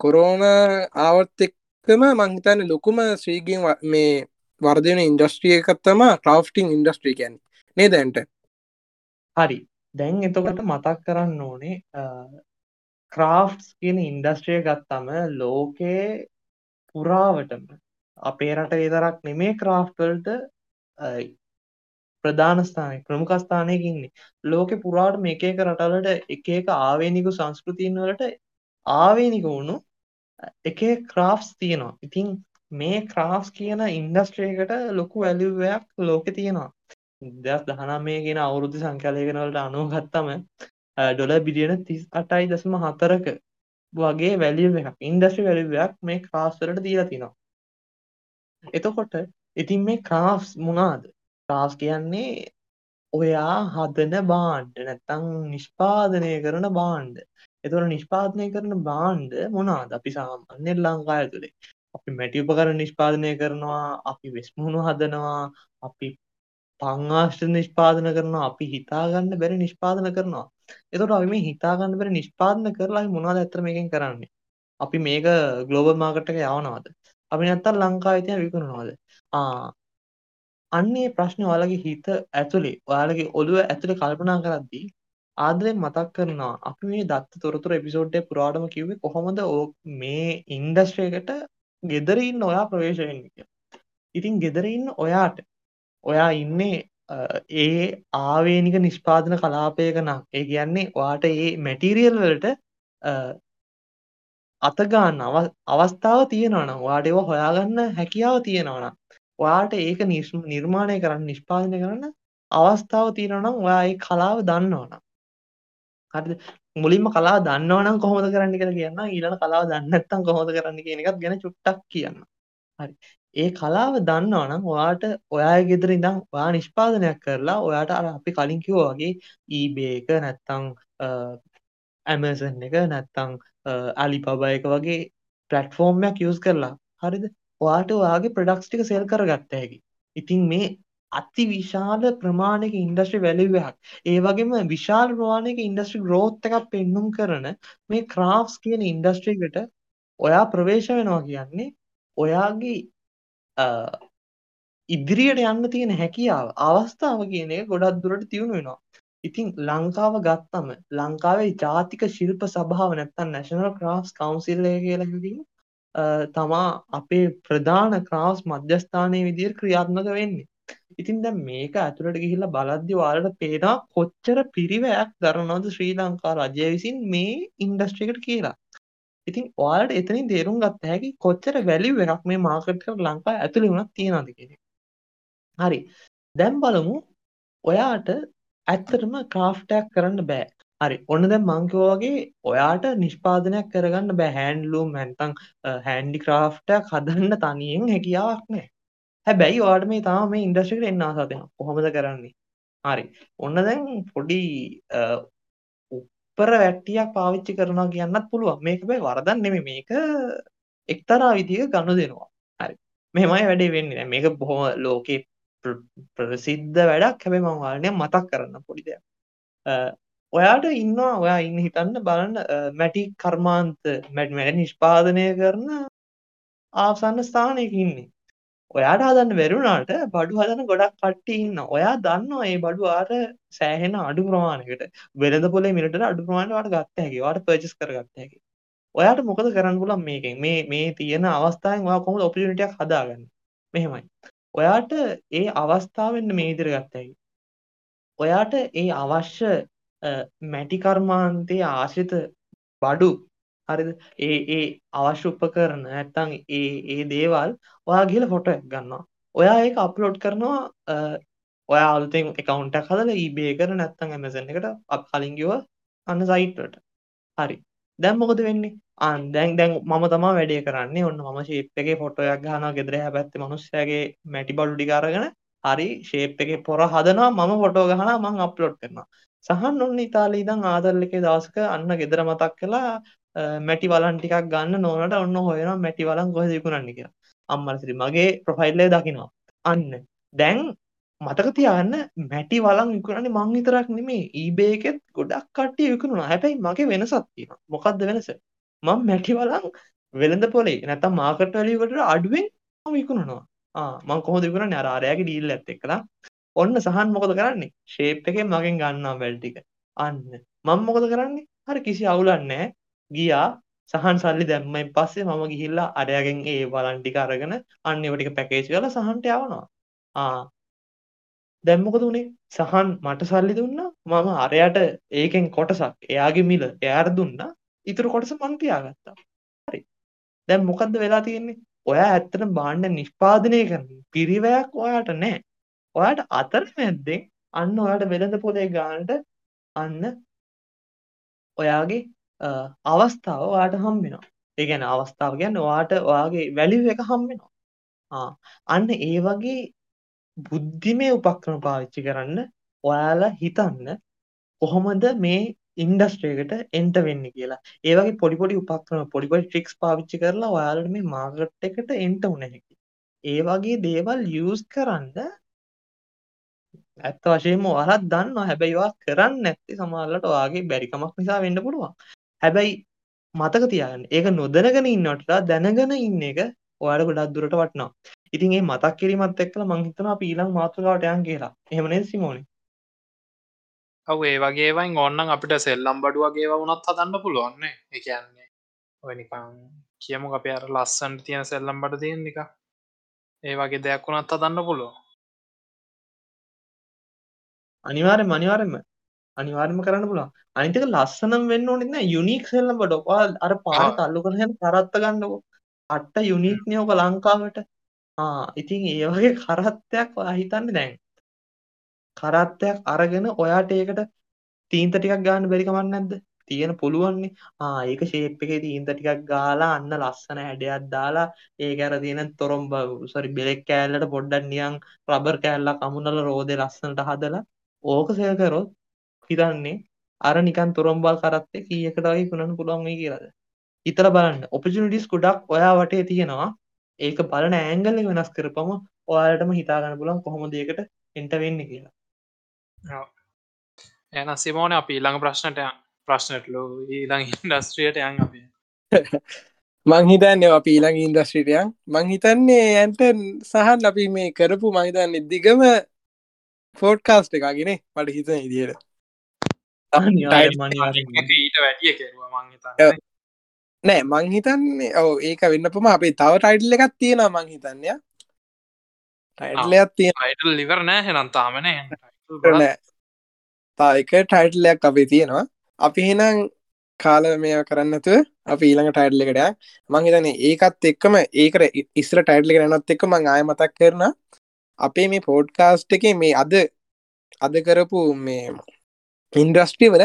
Speaker 1: කොරෝන ආවත් එක්කම මංහිතන්න ලොකුම ශ්‍රීගින් මේ වර්ධන ඉන්ඩස්ට්‍රිය එකත්තම ක්‍රාෆ්ටිං ඉන්ඩස්ට්‍රී කැන් නේ දැන්ට
Speaker 2: හරි. දැන් එතකොට මතක් කරන්න ඕනේ ක්‍රාෆ්ස් කියන ඉන්ඩස්ට්‍රිය ගත්තම ලෝකයේ පුරාවටම අපේ රට විතරක් නෙමේ ක්‍රාෆ්ටල්ට ප්‍රධාන ස්ථානය ප්‍රමුඛස්ථානයක ඉන්නේ. ලෝකෙ පුරාට මේ එක රටවලට එක එක ආවේනිකු සංස්කෘතියන් වලට ආවේනික වුණු එක ක්‍රාෆ්ස් තියෙනවා. ඉතින් මේ ක්‍රාෆ්ස් කියන ඉන්ඩස්ට්‍රේකට ලොකු වැලිවයක් ලෝකෙ තියෙනවා. දෙයක් දහනම් මේ කියෙන අවුරුද්ධ සංඛ්‍යාලයකන වලට අනුව ගත්තම ඩොල බිලියන තිස් අටයි දසම හතරක වගේ වැලිය එකක් ඉන්ඩස්ට්‍රි වැලිවයක් මේ ක්‍රාස්වලට දීලා තිනවා. එතකොට ඉතින් මේ ක්‍රාෆ්ස් මොනාද? ටාස් කියන්නේ ඔයා හදන බාණ්ඩ නැත්තං නිෂ්පාදනය කරන බාණ්ඩ එතුර නිෂ්පාදනය කරන බාණ්ඩ මොනාද? අපි සාමාන්‍ය ලංකාය තුළේ අපි මැටි උපකර නිෂ්පාදනය කරනවා අපි වෙස්මුණු හදනවා අපි පංආශ්ට නිෂ්පාදන කරනවා. අපි හිතාගන්න බැරි නිෂ්පාදන කරනවා. එතට අපි මේ හිතාගන්න බැරි නිෂ්පාදන කරලා මොනාද ඇතර මේකින් කරන්නේ? අපි මේක ගලෝබල් මාකට්ක යවනවාද? අපි නැත්තල් ලංකාවිතය විකුණනවාද? ආ අන්නේ ප්‍රශ්න ඔයාලගේ හිත ඇතුළේ ඔයාලගේ ඔළුව ඇතුළේ කල්පනා කරද්දී ආදරෙන් මතක් කරනවා. අපි මේ දත්ත තොරතුර එපිසෝඩ්ඩේ පුරාටම කිව්වේ කොහොමද මේ ඉන්ඩස්ට්‍රේකට ගෙදරඉන්න ඔයා ප්‍රවේශයෙන් ඉතින් ගෙදරඉන්න ඔයාට ඔයා ඉන්නේ ඒ ආවේනික නිෂ්පාදන කලාපයක නම්. ඒ කියන්නේ ඔයාට ඒ මැටීරියල් වලට අතගාන්න අවස්ථාව තියෙනවනම් වාට ඒවා හොයාගන්න හැකියාව තියෙනවනම් ඔයාට ඒක නිර්මාණය කරන්න නිෂ්පාදනය කරන්න අවස්ථාව තියෙනවනම් ඔයා ඒ කලාව දන්නවනම් හරිද? මුලින්ම කලාව දන්නවනම් කොහොමද කරන්න කියලා කියන්න ඊළඟ කලාව දන්නේ නැත්නම් කොහොමද කරන්න කියන එකත් ගැන චුට්ටක් කියන්න හරි. ඒ කලාව දන්නවනම් ඔයාට ඔයාගේ ගෙදර ඉඳන් ඔයා නිෂ්පාදනයක් කරලා ඔයාට අර අපි කලින් කිව්වා වගේ eBay එක නැත්නම් Amazon එක නැත්නම් Alibaba එක වගේ ප්ලැට්ෆෝර්ම් එකක් යූස් කරලා හරිද ඔයාට ඔයාගේ ප්‍රඩක්ස් ටික සෙල් කරගත්ත හැකි. ඉතින් මේ අති විශාල ප්‍රමාණයක ඉන්ඩස්ට්‍රි වැලිවයක් ඒ වගේම විශාල ප්‍රමාණයක ඉන්ඩස්ට්‍රි ග්‍රෝත් එකක් පෙන්නුම් කරන මේ ක්‍රාෆ්ස් කියන ඉන්ඩස්ට්‍රීකට ඔයා ප්‍රවේශ වෙනවා කියන්නේ ඔයාගේ ඉදිරියට යන්න තියෙන හැකියාව අවස්ථාව කියන එක ගොඩක් දුරට තියුණු වෙනවා. ඉතින් ලංකාව ගත්තම ලංකාවේ ජාතික ශිල්ප සභාව නැත්තම් නැශනල් ක්‍රාෆ්ස් කවුන්සිල් එක කියලා කිව්වොත් තමා අපේ ප්‍රධාන ක්‍රාස් මධ්‍යස්ථානය විදිර ක්‍රියාත්මක වෙන්නේ. ඉතින් දැ මේක ඇතුළට ගිහිල්ලා බලද්දි වාලට පේනා කොච්චර පිරිවයක් දරනොද ශ්‍රී ලංකා රජය විසින් මේ ඉන්ඩස්ට්‍රිකට කියලා. ඉතින් ඔයාලට එතනින් තේරුම් ගත්ත හැකි කොච්චර වැලිව එකක් මේ මාකට් කර ලංකා ඇතුළි වුණක් තියෙනද කියෙන හරි දැම් බලමු ඔයාට ඇත්තටම ක්‍රාෆ්ටයක් කරන්න බෑ හරි ඔන්න දැන් මං කිව්වා වගේ ඔයාට නිෂ්පාදනයක් කරගන්න බෑ හෑන්ඩ්ලූම් නැත්නම් හෑන්ඩි ක්‍රාෆ්ටයක් හදන්න තනියෙන් හැකියාවක් නැහැ. හැබැයි ඔයාට මේ තාම මේ ඉන්ඩස්ට්‍රි එකට එන්න ආසාව තියෙනවා. කොහොමද කරන්නේ? හරි. ඔන්න දැන් පොඩි උප්පර වැට්ටියක් පාවිච්චි කරනවා කියන්නත් පුළුවන්. මේක බෑ වරදක් නෙමෙයි. මේක එක්තරා විදිහක ගනුදෙනුවක්. හරි. මෙහෙමයි වැඩේ වෙන්නේ. මේක බොහොම ලෝකේ ප්‍රසිද්ධ වැඩක්. හැබැයි මම ඔයාලට මතක් කරන්න පොඩි දෙයක්. ඔයාට ඉන්නවා ඔයා ඉන්න හිතන්න බලන්න මැටි කර්මාන්ත මැට් මැට නිෂ්පාදනය කරන ආසන්න ස්ථානයක ඉන්නේ ඔයාට හදන්න වැරුණාට බඩු හදන ගොඩක් කට්ටි ඉන්න ඔයා දන්නවා ඒ බඩු ආර සෑහෙන අඩු ප්‍රමාණකට වෙළඳ පොලේ මිනිට අඩු ප්‍රමාණයට ගත්ත හැකි වාට පර්චස් කරගත්ත හැකි ඔයාට මොකද කරන්න පුලන් මේකෙන්? මේ මේ තියෙන අවස්ථාවෙන් ඔයා කොහොමද ඔපියුනිටියක් හදාගන්නේ? මෙහෙමයි. ඔයාට ඒ අවස්ථාවෙන්න මේ ඉදිර ගත්තයි ඔයාට ඒ අවශ්‍ය මැටි කර්මාන්තයේ ආශ්‍රිත බඩු හරිද? ඒ ඒ අවශ්‍ය උපකරන නැත්තං ඒ ඒ දේවල් ඔයා ගිල ෆොටෝ ගන්නවා. ඔයා ඒක අප්ලෝඩ් කරනවා ඔයා අලුතෙන් එකකවුන්ටක් හදල ඊබේ කර නැත්තං ඇමසන් එකට අප කලින්ගිව අන්න සයිට්ට හරි. දැම් මොකද වෙන්නේ? අන් දැන් දැන් මම තමා වැඩේ කරන්නේ ඔන්න මම ශේප්ගේ ෆොටෝයක් ගහන ගෙදර හැ පැත්ති මනුස්සයගේ මැටි බඩු ඩිකාරගෙන හරි ශේප් එක පොර හදනවා මම ෆොටෝ ගහන මං අප්ලෝඩ් කරනවා. සහන් ඔන්න ඉතාලී දං ආදරලකේ දවසක අන්න ගෙදර මතක් කලා මැටි වලන් ටිකක් ගන්න නොනට ඔන්න හොයන මැටි වලන් කොහ දිකුණන්න කිය අම්මරසිරි මගේ ප්‍රොෆයිල්ලේ දකිනවා අන්න දැන් මතක තියාන්න මැටි වලන් විකුණන්නේ මං විතරක් නෙමේ eBay එකෙත් ගොඩක් කට්ටිය විකුණනවා. හැබැයි මගේ වෙනසක් තියෙනවා. මොකද්ද වෙනස? මම මැටි වලන් වෙළඳ පොලේ නැත්තම් මාකට් වැලියු එකට අඩුවෙන් මම විකුණනවා. ආ මං කොහොමද විකුණන්නේ? අර අරයාගේ ඩීල් එකත් එක්කලා. ඔන්න සහන් මොකද කරන්නේ? ෂේප් එකෙන් මගෙන් ගන්නවා වැල් ටික. අන්න මම මොකද කරන්නේ? හරි කිසි අවුලක් නැහැ. ගියා සහන් සල්ලි දැම්මයින් පස්සේ මම ගිහිල්ලා අරයාගෙන් ඒ වලන් ටික අරගෙන අන්න ඒව ටික පැකේජ් කරලා සහන්ට යවනවා. ආ දැන් මොකද උනේ? සහන් මට සල්ලි දුන්නා. මම අරයට ඒකෙන් කොටසක් එයාගේ මිල එයාට දුන්නා. ඊටු කොටස මං තියාගත්තා. හරි. දැන් මොකද්ද වෙලා තියෙන්නේ? ඔයා ඇත්තටම භාණ්ඩ නිෂ්පාදනය කරන පිරිවැයක් ඔයාට නැහැ. ඔයාට අතරමැද්දෙන් අන්න ඔයාට වෙළඳ පොලේ ගානට අන්න ඔයාගේ අවස්ථාව ඔයාට හම්බ වෙනවා. ඒ කියන්නේ අවස්ථාව කියන්නේ ඔයාට ඔයාගේ වැලියු එක හම්බ වෙනවා. ආ අන්න ඒ වගේ බුද්ධිමය උපක්‍රම පාවිච්චි කරන්න ඔයාලා හිතන්න කොහොමද මේ ඉන්ඩස්ට්‍රේකට එන්ට වෙන්න කියලා ඒවගේ පොඩිපොඩි උපක්‍රම පොඩිපොඩි ට්‍රික්ස් පාවිච්චි කරලා ඔයාලට මේ මාර්ගට් එකට එන්ට උනහැකි ඒ වගේ දේවල් යස් කරන්න ඇත්ත වශයෙන්ම ඔයාලත් දන්නවා හැබැයි ඔයා කරන්න නැත්තේ සමහරවිට ඔයාගේ බැරිකමක් නිසා වෙන්න පුළුවන් හැබැයි මතක තියාගන්න ඒක නොදැනගෙන ඉන්නවට දැනගෙන ඉන්න එක ඔයාලට ගොඩක් දුරට වටිනවා ඉතින් ඒ මතක් කිරීමත් එක්කලා මං හිතනවා අපි ඊළඟ මාතෘකාවට යන් කියලා. එහෙම නේද සිමෝනි?
Speaker 3: ඔව් ඒ වගේ වයින් ඕන්නම් අපිට සෙල්ලම් බඩු වගේ වුණත් හදන්න පුළුවන් නේ. ඒ කියන්නේ ඔය නිකන් කියමු අපි අර ලස්සනට තියෙන සෙල්ලම් බඩු තියෙන නිකන්. ඒ වගේ දෙයක් වුණත් හදන්න පුළුවන්.
Speaker 2: අනිවාර්යෙන්ම අනිවාර්යෙන්ම අනිවාර්යෙන්ම කරන්න පුළුවන්. අනිත් එක ලස්සනම් වෙන්න ඕනෙත් නෑ යුනික් සෙල්ලම් බඩු. ඔයාලා අර පාරට අල්ලු කරගෙන කරත්ත ගන්නකො. අට්ට යුනික් නේ ඔක ලංකාවට. ආ ඉතින් ඒ වගේ කරත්තයක් ඔයා හිතන්න දැන් කරත්තයක් අරගෙන ඔයාට ඒකට තීන්ත ටිකක් ගන්න බැරි කමක් නැද්ද? තියෙන පුළුවන්නේ. ආ ඒක ෂේප් එකේ තීන්ත ටිකක් ගාලා අන්න ලස්සන හැඩයක් දාලා ඒක අර තියෙන තොරම්බ සෝරි බෙලෙක් කෑල්ලට පොඩ්ඩක් නිකන් රබර් කෑල්ලක් අමුණලා රෝදේ ලස්සනට හදලා ඕක සෙල් කරොත් හිතන්නේ අර නිකන් තොරම්බල් කරත්තේ කීයකට වගේ කුණන්න පුළුවන් වෙයි කියලාද? හිතලා බලන්න. ඔපචුනිටිස් ගොඩක් ඔයා වටේ තියෙනවා. ඒක බලන ඇංගල් එක වෙනස් කරපම ඔයාලටම හිතාගන්න පුලන් කොහොම දේකට එන්ට වෙන්න කියලා.
Speaker 3: එන සිමෝන අප ඊළඟ ප්‍රශ්නට ප්‍රශ්නටලු ඊළඟ ඉන්ඩස්ට්‍රියට යන් අප. <laughs>
Speaker 1: මංහිතන්නේ අප ඊළඟ ඉන්දස්ට්‍රිටයන් මංහිතන්නේ ඇන්ට සහන් අපි මේ කරපු මහිතන්නේ දිගම ෆෝට්කාස්ට එකගෙන මට හිත ඉදියට
Speaker 3: ඊට වැඩිය කෙරුව මංහිත
Speaker 1: නෑ මං හිතන්නේ ඔව ඒක වෙන්නපම අපේ තව ටයිටල් එකක් තියෙන මං හිතන්නය ටයිටලයක් තියෙන
Speaker 3: ටයිටල් ලිවර නෑ. හෙනම් තාමන
Speaker 1: තා එක ටයිටල්ලයක් අපේ තියෙනවා. අපි හෙනම් කාල මේ කරන්නතු අප ඊළඟ ටයිටල් එකට මං හිතන ඒකත් එක්කම ඒකට ඉස්ර ටයිටල් එක නත් එක්ක මං ආය මතක් කරන අපේ මේ පෝඩ්කාස්ට් එක මේ අද අද කරපු මේ ඉන්ඩස්ට්‍රි වල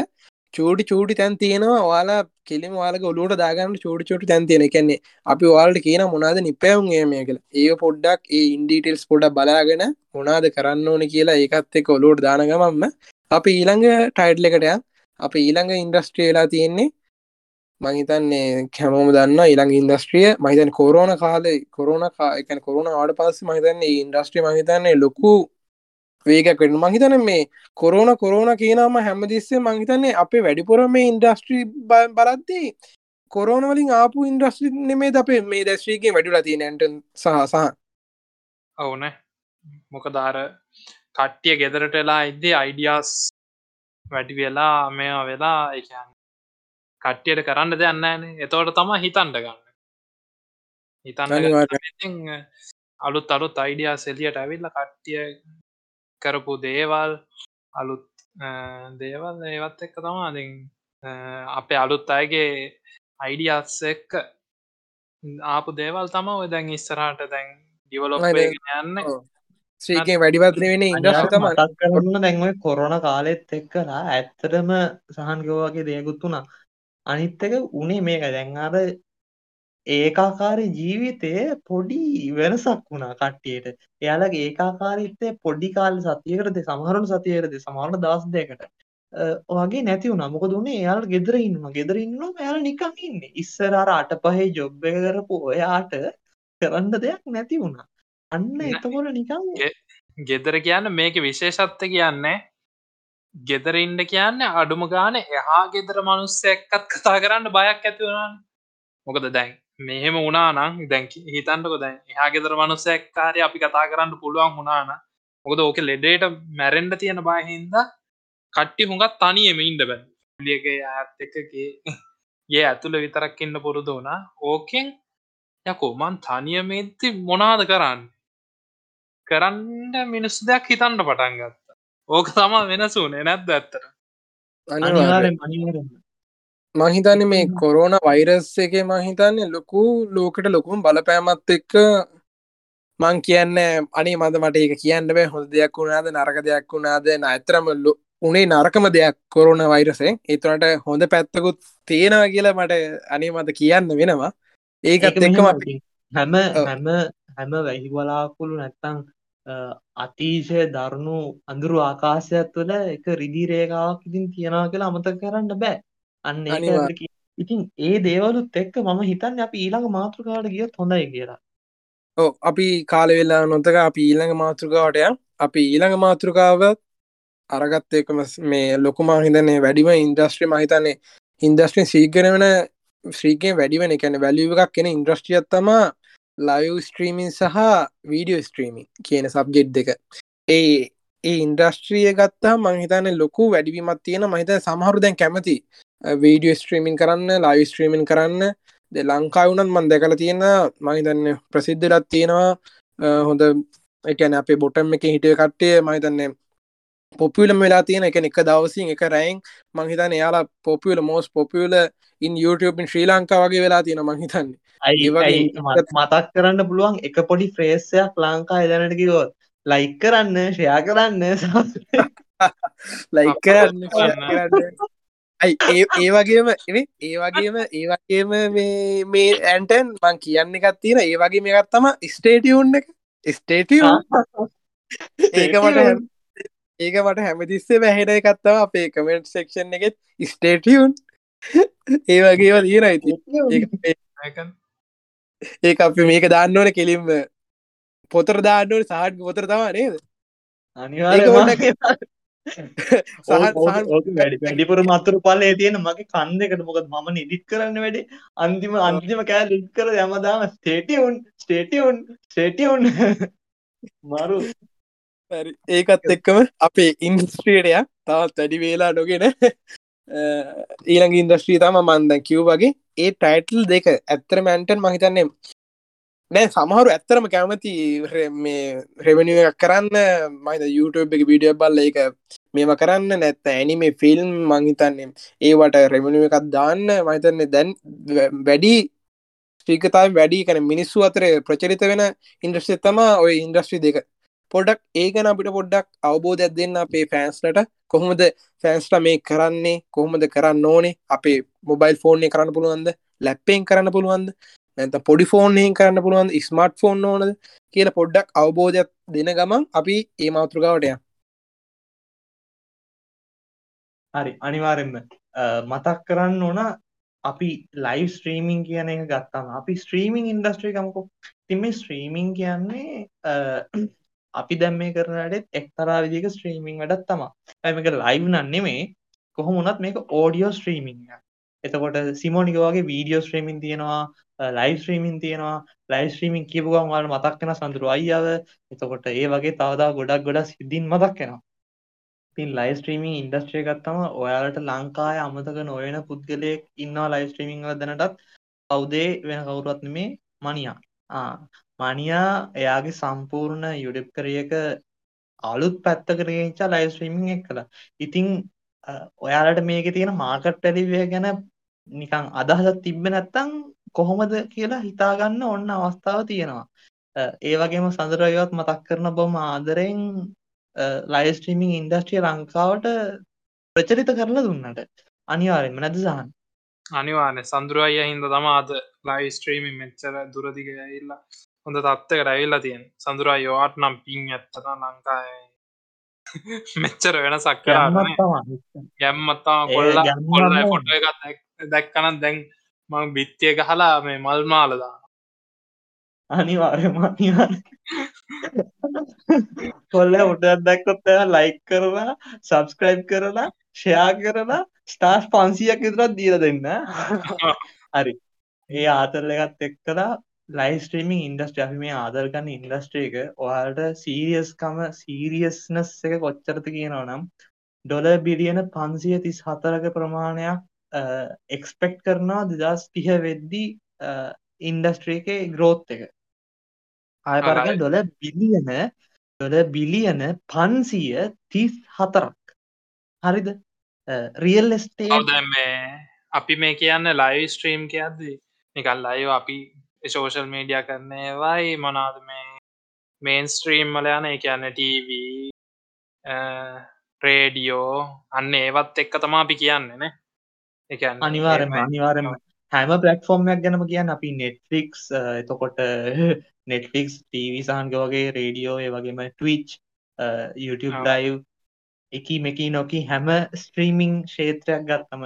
Speaker 1: චූටි චූටි තැන් තියෙනවා. වාලා කෙලිම වාලක ඔලුවට දාගන්න චූටි චුටි තැන් තියෙන කැන්නේ අපි වාල්ට කියන මොනාද නිපැවුම් ඒමය කළ ඒ පොඩ්ඩක් ඒ ඉන්ඩීටෙල්ස් පොඩක් බලාගෙන මොනාද කරන්න ඕන කියලා ඒකත් එක් ඔලුවට දානගමම්ම අපි ඊළඟ ටයිඩ් එකටය අප ඊළඟ ඉන්ඩස්ට්‍රියලා තියෙන්නේ මහිතන්නේ කැමෝම දන්න ඉළඟ ඉන්දස්ට්‍රිය මහිතන් කොරෝන කාලේ කොරෝන එකන කොරුණ ආඩ පස්ස මහිතන්නේ ඉන්ඩස්ට්‍රි මහිතන්නේ ලොකු වේගක් වෙන මහිතන මේ කොරෝන කොරෝන කියනම හැමදිස්සේ මංහිතන්නේ අපේ වැඩිපුර මේ ඉන්ඩස්ට්‍රී බලද්දී කොරෝන වලින් ආපු ඉන්ඩස්ට්‍රි නෙමේ අපේ මේ දැස්්‍රීගේ වැඩුලා තියෙනට සහ සහ?
Speaker 3: ඔවුන මොක දාර කට්ටිය ගෙදරටලා ඉද්දේ අයිඩියස් වැඩි වෙලා මෙයා වෙලා එකන් කට්ටියට කරන්න දෙයන්න න. එතවට තම හිතන්ඩ ගන්න. හිතන්න අලුත් අලුත් අයිඩියා සෙලියට ඇවිල්ල කට්ටිය කරපු දේවල් අලුත් දේවල් ඒවත් එක්ක තමාදි අපේ අලුත් අයගේ අයිඩියස් එක්ක ආපු දේවල් තම ඔය දැන් ඉස්සරහට දැන් ඩිවලොප් යන්න.
Speaker 1: ශ්‍රීකෙන් වැඩිපත්න වෙන
Speaker 2: මතක් කරන්න දැන්ව කොරන කාලෙත් එක්කලා ඇත්තරම සහන්ගවගේ දෙයකුත් වුණා. අනිත්තක උනේ මේක දැන්ආර ඒකාකාරී ජීවිතය පොඩි වෙනසක් වුණා කට්ටියට. එයාලගේ ඒකාකාරීත්තය පොඩි කාල සතියකරද සමහරුණු සතියකරද සමහරණ දවස් දෙකට වගේ නැති වුණා. මොකද උනේ එයාලා ගෙදර ඉන්නවා. ගෙදර ඉන්නවා එයාලා නිකන් ඉන්නේ. ඉස්සර අර අට පහේ ජොබ් එක කරපු ඔයාට කරන්න දෙයක් නැති වුණා. අන්න එතකොට නිකන්
Speaker 3: ගෙදර කියන්න මේක විශේෂත්ත කියන්නේ ගෙදර ඉන්න කියන්න අඩුම ගාන එහා ගෙදර මනුස්ස එක්කත් කතා කරන්න බයක් ඇතිවුණන් මොකද දැන් මෙහෙම උනානම් දැන් හිතන්ටක දැන් එහා ගෙදර මනුස්සයක් කාරය අපි කතා කරන්න පුළුවන් වුණාන මොකද ඕක ලෙඩේට මැරෙන්ඩ තියෙන බයහින්ද කට්ටි හුඟත් තනියම ඉන්ඩ බැ. ලියක ඇත් එකගේ ඒ ඇතුළ විතරක් ඉන්න පුරුදු වුණා. ඕකෙන් යකෝ මන් තනියමෙත්ති මොනාද කරන්න? කරන්න මිනිස් දෙයක් හිතන්න පටන් ගත්ත. ඕක තමා වෙනසුනේ නැද්ද ඇත්තට
Speaker 2: අනිවාරෙන් අනිවාරෙන්
Speaker 1: මහිතන්න මේ කොරෝන වෛරස් එක මහිතන්නේ ලොකු ලෝකට ලොකුම් බලපෑමත් එක්ක මං කියන්න අනි මද මට ඒක කියන්න බෑ හොඳ දෙයක් වුණාද නරක දෙයක් වුණාද? ඇතරම උනේ නරකම දෙයක් කොරුණ වෛරසේ ඒතුනට හොඳ පැත්තකුත් තියෙනවා කියලා මට අනේ මත කියන්න වෙනවා. ඒකත් එක්කම
Speaker 2: හැම හැම හැම වැහිවලාකුළු නැත්තං අතිශය දරුණු අඳුරු ආකාශයක් තුළ එක රිදිරේකාවක් ඉතින් තියෙනවා කියලා අමතක කරන්න බෑ අන්න ඉතින් ඒ දේවලුත් එක්ක මම හිතන්න අපි ඊළඟ මාතෘකාවට ගියත් හොඳයි කියලා.
Speaker 1: ඕ අපි කාලවෙලා නොතක අපි ඊළඟ මාතෘකාවටය අපි ඊළඟ මාතෘකාවත් අරගත් එකම මේ ලොකුමා හිතන්නේ වැඩිම ඉන්දස්ට්‍රි මහිතන්නේ ඉන්දස්ට්‍රින් සීගන වෙන ශ්‍රීකෙන් වැඩිවෙන එකැන වැලිව එකක් කෙන ඉන්ද්‍රස්ටියත් තමා ලයිව් ස්ට්‍රීමින් සහ වීඩියෝ ස්ට්‍රීමින් කියන සබ්ජෙට් දෙක. ඒ ඒ ඉන්ඩස්ට්‍රිය ගත්තා මංහිතන ලොකු වැඩිවීමත් තියෙන මහිත සමහරු දැන් කැමති වීඩියෝ ස්ට්‍රීමින් කරන්න ලයි ස්ට්‍රීමින් කරන්න. ද ලංකාවුනත් මන් දැකල තියෙන මහිතන්න ප්‍රසිද්ධලත් තියෙනවා. හොඳ එකන අපේ බොටම් එක හිටිය කට්ටේ මහිතන්නේ පොපියලම වෙලා තියෙන එක එක දවසින් එක රැයින්. මංහිතන එයාලා පොපියල මෝස් පොපියල ඉන් YouTubeින් ශ්‍රී ලංකා වගේ වෙලා තියෙන මහිතන්නේ
Speaker 2: මතක් කරන්න පුළුවන් එක පොඩි ෆ්‍රේස්සයක් ලංකා එදැනට කිවොත් ලයික් කරන්න ෂයා කරන්න. <laughs>
Speaker 1: ලයික් කරන්න ඒ ඒ වගේම ඒ වගේම ඒ වගේම මේ ඇන්ටන් මං කියන්න එකත් තියෙන ඒ වගේ මේකත් තම ස්ටේටියුන් එක. ස්ටේටිය ඒක මට ඒක මට හැමතිස්සේ වැහෙන එකත්තව අපේ කමෙන්ට් සෙක්ෂන් එකෙත් ස්ටේටියුන්. ඒ වගේව තියෙන ඇති ඒ අපි මේක දාන්න ඕන කෙලින්ම. පොතර දාන්නවට සහට් පොතර තවා නේද?
Speaker 2: අනිවා වැඩිපුර මතුරු පල්ලේ තියෙන මගේ කන්දකට මොකද මම නිදිත් කරන්න වැඩි. අන්තිම අන්තිම කෑ ලික් කර යමදාම ස්ටේටියවුන් ස්ටේටියවුන් ස්ටේටියවුන් මරු.
Speaker 1: ඒකත් එක්කම අපේ ඉන්ස්ට්‍රියටය තවත් වැඩි වේලා නොගෙන ඊළඟ ඉන්දස්ශ්‍රී තම මන්ද කිව් වගේ. ඒ ටයිටල් දෙක ඇත්තර මැන්ටන් මහිතන්නේ නෑ සමහරු ඇත්තරම කැමති මේ රෙවනිුව එකක් කරන්න. මයිද YouTube එක විඩිය බල්ල එක මේම කරන්න. නැත්ත ඇනිමේ ෆිල්ම් මංහිතන්නේ ඒවට රෙවනිුව එකක් දාන්න. මහිතන්නේ දැන් වැඩි ස්්‍රීකතාව වැඩි කන මිනිස්සු අතර ප්‍රචරිත වෙන ඉන්ද්‍රස්්‍ය තමා ඔය ඉන්ද්‍රස්්‍රී දෙක. පොඩක් ඒගන අපිට පොඩ්ඩක් අවබෝධයක් දෙන්න අපේ ෆෑන්ස්ලට කොහොමද ෆෑන්ස්ට මේ කරන්නේ? කොහොමද කරන්න ඕනේ? අපේ මොබයිල් ෆෝර්නය කරන්න පුළුවන්ද? ලැප්පෙන් කරන්න පුළුවන්ද? නැත පොඩි ෆෝන්යෙන් කරන්න පුළුවන් ස්මර්ට් ෆෝන් ඕනද කියල පොඩ්ඩක් අවබෝධයක් දෙන ගමන් අපි ඒ මාතෘකාවටය
Speaker 2: හරි අනිවාරෙන්ම මතක් කරන්න ඕන අපි ලයිව් ස්ට්‍රීමිං කියන එක ගත්තාම අපි ස්ට්‍රීමිං ඉන්ඩස්ට්‍රී කමකෝ තිම ස්ට්‍රීමිං කියන්නේ අපි දැම් මේ කරනට එක්තරා විදික ස්ට්‍රීමිං වැඩත් තමා ඇමක ලයිව් නන්නෙමේ කොහොමුණත් මේක ඕඩියෝ ස්ට්‍රීමිං එතකොට සිමෝනික වගේ වීඩියෝ ස්ට්‍රීමින් තියෙනවා ලයිව් ස්ට්‍රීමින් තියෙනවා. ලයිව් ස්ට්‍රීමින් කියපු ගමන් ඔයාලට මතක් වෙන සඳුරු අයියාව එතකොට ඒ වගේ තව තව ගොඩක් ගොඩක් සිද්ධීන් මතක් වෙනවා. ඉතින් ලයිව් ස්ට්‍රීමින් ඉන්ඩස්ට්‍රි එකක් තමයි ඔයාලට ලංකාවේ අමතක නොවන පුද්ගලයෙක් ඉන්නවා ලයිව් ස්ට්‍රීමින් වල දැනටත්. කවුදේ වෙන කවුරුවත් නෙමේ. මනියා ආ මනියා එයාගේ සම්පූර්ණ යුඩප් කරියක අලුත් පැත්තකට ගෙනිච්චා ලයිව් ස්ට්‍රීමින් එක්කලා. ඉතින් අ, ඔයාලට මේකේ තියෙන මාකට් වැලියු ගැන නිකන් අදහසක් තිබ්බේ නැත්නම් කොහොමද කියලා හිතාගන්න ඔන්න අවස්ථාව තියෙනවා. අ, ඒ වගේම සඳරයවත් මතක් කරන බොහොම ආදරෙන් ලයිව් ස්ට්‍රීමින් ඉන්ඩස්ට්‍රිය ලංකාවට ප්‍රචලිත කරලා දුන්නට අනිවාර්යෙන්ම නැද්ද සහන්?
Speaker 3: අනිවාන සඳුර අය හින්ද තම අද ලයි ස්ට්‍රීමි මෙච්චර දුරදිග ඇල්ලා හොඳ තත්වක රැවිල්ලා තියෙන් සඳුරා යෝවාට නම් පින් ඇත්තන ලංකායි මෙච්චර වෙන සක්කරන්න
Speaker 2: ගැම්මක් තමයි.
Speaker 3: ගැම්මත්තා කොල්ල කොල්ල
Speaker 2: තමයි.
Speaker 3: ෆොට එකත් දැක්කනත් දැන් මං බිත්තිය ගහලා මේ මල් මාලදා
Speaker 2: අනිවාර්යයෙන්. කොල්ල උඩක් දැක්කොත් ලයික් කරලා සබස්ක්‍රයිබ් කරලා ෂෙයා කරලා ස්ටාර්ස් 500ක් විතරක් දීලා දෙන්න. <laughs> හරි. ඒ ආතල් එකත් එක්කලා ලයිව් ස්ට්‍රීමින් ඉන්ඩස්ට්‍රි අපි මේ ආදර ගන්න ඉන්ඩස්ට්‍රි එක ඔයාලට සීරියස්කම සීරියස්නස් එක කොච්චරද කියනවා නම් ඩොලර් බිලියන 534ක ප්‍රමාණයක් එක්ස්පෙක්ට් කරනවා 2030 වෙද්දී ඉන්ඩස්ට්‍රි එකේ growth එක. ආය
Speaker 3: හරි.
Speaker 2: පරක ඩොලර් බිලියන ඩොලර් බිලියන 534ක්. හරිද? රියල්
Speaker 3: මේ අපි මේ කියන්න ලයි ස්ට්‍රීම් කියද්දී නිකල් ලයිව අපි සෝෂල් මීඩිය කරන්නේවයි මොනාද මේ මේන් ස්ට්‍රීම් මල යන කියන්න ටව රේඩියෝ අන්න ඒවත් එක්ක තමා අපි කියන්නේන එකන්න
Speaker 2: අනිවාර්යයෙන්ම අනිවාර්යයෙන්ම. හැම ප්ලට්ෆෝර්මයක් ගැනම කියන්න අපි නෙට්ෆලික්ස් එතකොට නෙට්ෆලික්ස් ටීවී සහන්ග වගේ රේඩියෝ ඒ වගේම ටවිච් YouTube. ලයිව් එක මෙකී නොකි හැම ස්ට්‍රීමිං ක්ෂේත්‍රයක් ගත්තම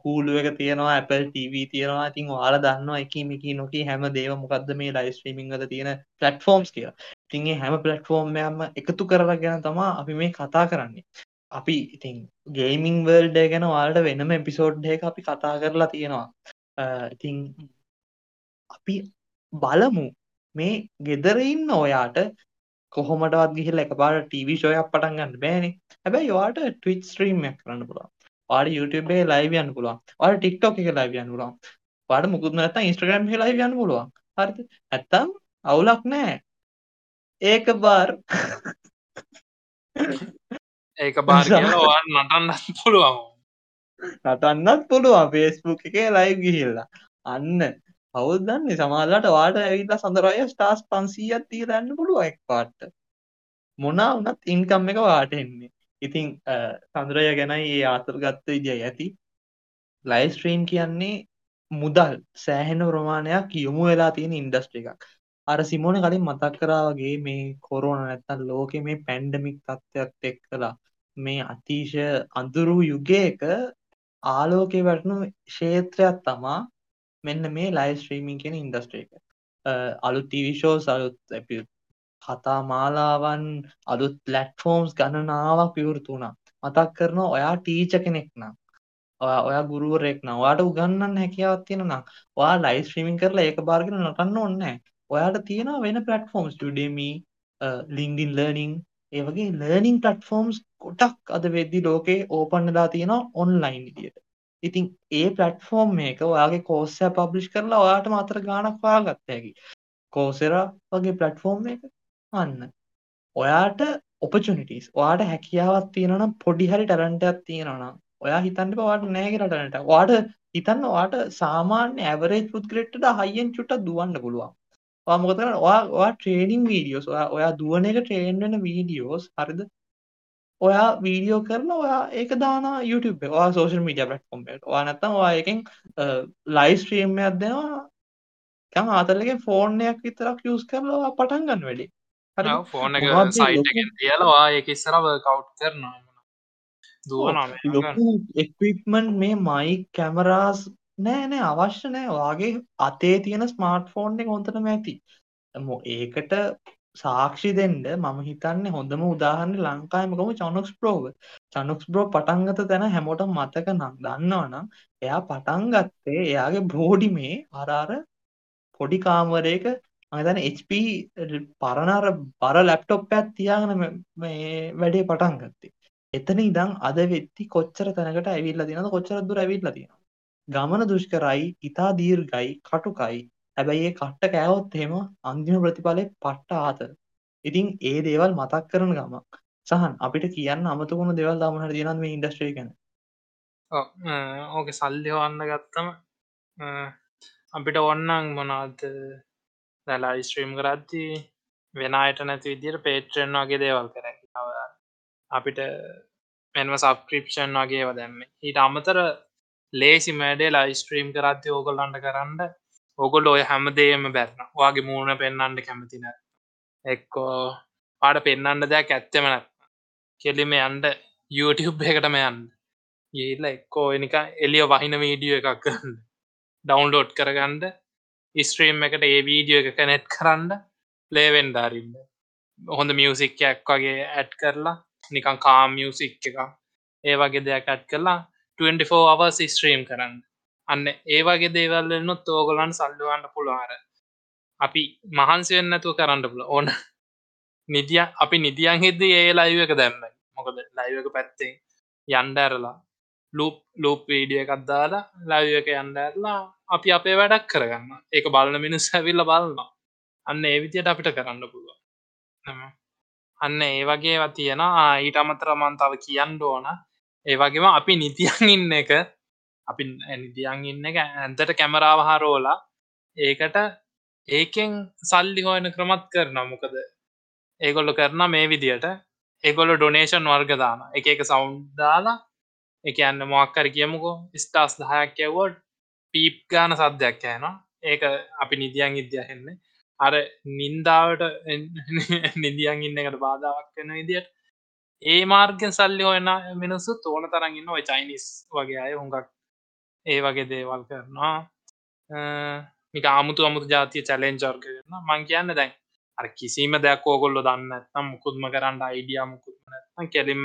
Speaker 2: හූලුව එක තියෙනවා Apple TV තියෙනවා ඉතින් වාල දන්නවා එක මෙකී නොකී හැම දේව මොකක්ද මේ ලයි ස්ට්‍රීමිං ද තියෙන පලට්ෆෝම්ස් කිය තින්ගේ හැම පලට්ෆෝර්ම්යම එකතු කරලා ගැන තමා අපි මේ කතා කරන්නේ. අපි ඉතින් ගේමිං වර්ල්ඩ ගැන වාලට වෙනම එපිසෝඩ් එක අපි කතා කරලා තියෙනවා. අ, ඉතින් අපි බලමු මේ ගෙදර ඉන්න ඔයාට කොහොමටවත් ගිහිල්ලා එකපාරට ටීවී ෂෝයක් පටන් ගන්න බෑනේ. හැබැයි ඔයාට stream එකක් කරන්න පුළුවන්. ඔයාට YouTube එකේ යන්න පුළුවන්. ඔයාට TikTok එකේ යන්න පුළුවන්. ඔයාට මුකුත් Instagram එකේ live යන්න පුළුවන්. හරිද? නැත්තම් අවුලක් නැහැ. ඒක බාර්
Speaker 3: ඒක බාර <laughs> නටන්නත් පුළුවන්
Speaker 2: නටන්නත් පුළුවන් Facebook එකේ live ගිහිල්ලා. අන්න කවුද දන්නේ සමහරවිට ඔයාට ඇවිල්ලා සඳරාය ස්ටාර්ස් 500ක් තියලා යන්න පුළුවන් එකපාරට. මොනා වුණත් ඉන්කම් එක ඔයාට එන්නේ. ඉතින් සඳරය ගැනයි ඒ ආතල් ගත්ත විදිය ඇති. ලයිව් ස්ට්‍රීම් කියන්නේ මුදල් සෑහෙන ප්‍රමාණයක් යොමු වෙලා තියෙන ඉන්ඩස්ට්‍රි එකක්. අර සිමෝන කලින් මතක් කරා වගේ මේ කොරෝන නැත්තම් ලෝකෙ මේ පැන්ඩමික් තත්ත්වයක් එක්කලා මේ අතිශය අඳුරු යුගයක ආලෝකේ වැටුණු ක්ෂේත්‍රයක් තමා මෙන්න මේ ලයිව් ස්ට්‍රීමින් කියන ඉන්ඩස්ට්‍රි එක. අ, අලුත් ටීවී ෂෝස් අලුත් එපි- කතා මාලාවන් අලුත් ප්ලට්ෆෝම්ස් ගණනාවක් විවෘත වුණා. මතක් කරනවා ඔයා ටීචර් කෙනෙක් නම් ඔයා ඔයා ගුරුවරයෙක් නම් ඔයාට උගන්වන්න හැකියාවක් තියෙනවා නම් ඔයා ලයිව් ස්ට්‍රීමින් කරලා ඒක බාරගෙන නටන්න ඕනේ නැහැ. ඔයාට තියෙනවා වෙන platforms Udemy, uh, LinkedIn Learning ඒ වගේ learning platforms ගොඩක් අද වෙද්දි ලෝකේ ඕපන් වෙලා තියෙනවා online විදියට. ඉතින් ඒ platform එක ඔයාගේ course එක publish කරලා ඔයාටම අතර ගාණක් හොයාගත්ත හැකි. Coursera වගේ platform එක අන්න ඔයාට opportunities ඔයාට හැකියාවක් තියෙනවා නම් පොඩි හරි talent එකක් තියෙනවා නම් ඔයා හිතන්න එපා ඔයාට නැහැ කියලා talent එකක්. ඔයාට හිතන්න ඔයාට සාමාන්‍ය average පුද්ගලෙක්ට වඩා high end චුට්ටක් දුවන්න පුළුවන්. ඔයා මොකද කරන්නේ? ඔයා ඔයා training videos ඔයා ඔයා දුවන එක train වෙන videos හරිද? ඔයා වීඩියෝ කරලා ඔයා ඒක දානවා YouTube එක. ඔයා social media platform එකට. ඔයා නැත්තම් ඔයා එකෙන් live stream එකක් දෙනවා. නිකන් ආතල්ලගේ ෆෝන් එකක් විතරක් use කරලා ඔයා පටන් ගන්න වැඩේ.
Speaker 3: ෆෝන් එක
Speaker 2: මොනවද
Speaker 3: සයිට්
Speaker 2: ලොකු-
Speaker 3: එකෙන් තියලා ඒක ඉස්සරව කවු් කරනවා. දුවනවා මේ
Speaker 2: ලොකු එක්විප්මන්ට් මේ මයික් කැමරාස් නෑ නෑ අවශ්‍ය නෑ. වාගේ අතේ තියෙන ස්මාර්ට් ෆෝන් එක හොඳටම ඇති. මො ඒකට සාක්ෂි දෙන්ඩ මම හිතන්නේ හොඳම උදාහරන්න ලංකායමකම චනොක්ස් ප්‍රෝව චනොක්ස් බ්‍රෝ පටන්ගත තැන හැමෝට මතක නම් දන්නවනම් එයා පටන් ගත්තේ එයාගේ බ්‍රෝඩි මේ අරාර පොඩි කාමරයක අතන HP පරණර බර ලැප්ටොප් ඇත් තියාගෙන මේ- මේ වැඩේ පටන් ගත්තේ. එතන ඉදං අද වෙත්ති කොච්චර තැනකට ඇවිල්ල තිනද කොච්චර දුර ඇවිල්ල තියෙන ගමන දුෂ්කරයි ඉතා දීර්ගයි කටුකයි. හැබැයි ඒ කට්ට කෑවොත් එහෙම අන්තිම ප්‍රතිඵලේ පට්ට ආත ඉතින් ඒ දේවල් මතක් කරන ගමක් සහන් අපිට කියන්න අමතුකුණු දෙවල් දමහට තියෙනත් මේ ඉන්ඩස්ට්‍රේ ගැන?
Speaker 3: ඕක සල්ලි හොන්න ගත්තම අපිට ඔන්නන් මොනාද දැලා ස්ත්‍රීම් කරද්දි වෙන අයට නැති විදිට පේට්‍රෙන් වගේ දේවල් කර අපිට මෙන්ම සබක්‍රපෂන් වගේව දැම්ම. ඊට අමතර ලේසි මෑඩේ ලයිස්ට්‍රීම් කරත්ති ඕගොල්ලන්ට කරන්න ඔගොල්ල ඔය හැමදේම බැරන වගේ මූුණ පෙන්න්නට කැමතින එක්කෝ පාට පෙන්න්න දෙයක් ඇත්තෙම නැත් කෙලිම යන්ඩ YouTube එකටම යන්න. ඒල්ල එක්කෝ එනික එලිය වහින වීඩියෝ එකක් කරන්න. ඩවන්ලෝඩ් කරගන්ඩ ස්ත්‍රීම් එකට ඒ වීඩියෝ එක කනෙට් කරන්න ලේවෙන්ඩාරින්න හොඳ මියසික්කයක් වගේ ඇඩ් කරලා නිකන් කාම් මියසික් එක ඒ වගේ දෙයක් ඇඩ් කරලා 24 අවස් ස්ත්‍රීම් කරන්න. අන්න ඒ වගේ දේවල්ලනුත් ඕගොලන් සල්ලුවන්න පුළුවර අපි මහන්සිවෙන් නැතුව කරන්න පුල ඕන. නිදිය අපි නිදියන් හිද ඒ ලයිව එක දැම්ම. මොකද ලයිව එක පැත්තේ යන්ඩඇරලා ලූප් ලූප් වීඩිය එකක් දාලා ලයිව එක යන්ඩඇරලා අපි අපේ වැඩක් කරගන්න. ඒක බලන මිනිස් ඇවිල්ල බලන්න අන්න ඒ විදියට අපිට කරන්න පුළුව අන්න ඒ වගේ තියෙන ඊට අමතර මන්තාව කියන්න ඕන. ඒ වගේම අපි නිතියන් ඉන්න එක අපි නිතියන් ඉන්න එක ඇන්තට කැමරාව හරෝලා ඒකට ඒකෙන් සල්ලි හොයන ක්‍රමත් කරන මොකද ඒගොල්ල කරන මේ විදියට ඒගොල්ල ඩොනේෂන් වර්ගදාන එක එක සවුන්් දාලා එක යන්න මොක්කර කියමුකෝ ස්ටාස් දහයක් යවෝඩ් පීප් ගාන සද්‍යයක් යන ඒක අපි නිදියන් ඉද්‍ය හෙන්නේ. අර නින්දාවට <laughs> නිදියන් ඉන්න එකට බාධාවක් වෙන විදියට ඒ මාර්ගෙන් සල්ලි හොයන මිනිස්සු තෝන තරගන්න ඔය චයිනිස් වගේ අය හුඟක් ඒ වගේ දේවල් කරනවා. මික ආමුතු අමුතු ජාතිය චලෙන්ජර්ග කරන මං කියන්න දැන් අර කිසිීම දෙයක් ඕගොල්ලො දන්න ඇත්නම් මුකුත්ම කරන්න අයිඩිය මුකුත්ම නැත්නම් කෙලින්ම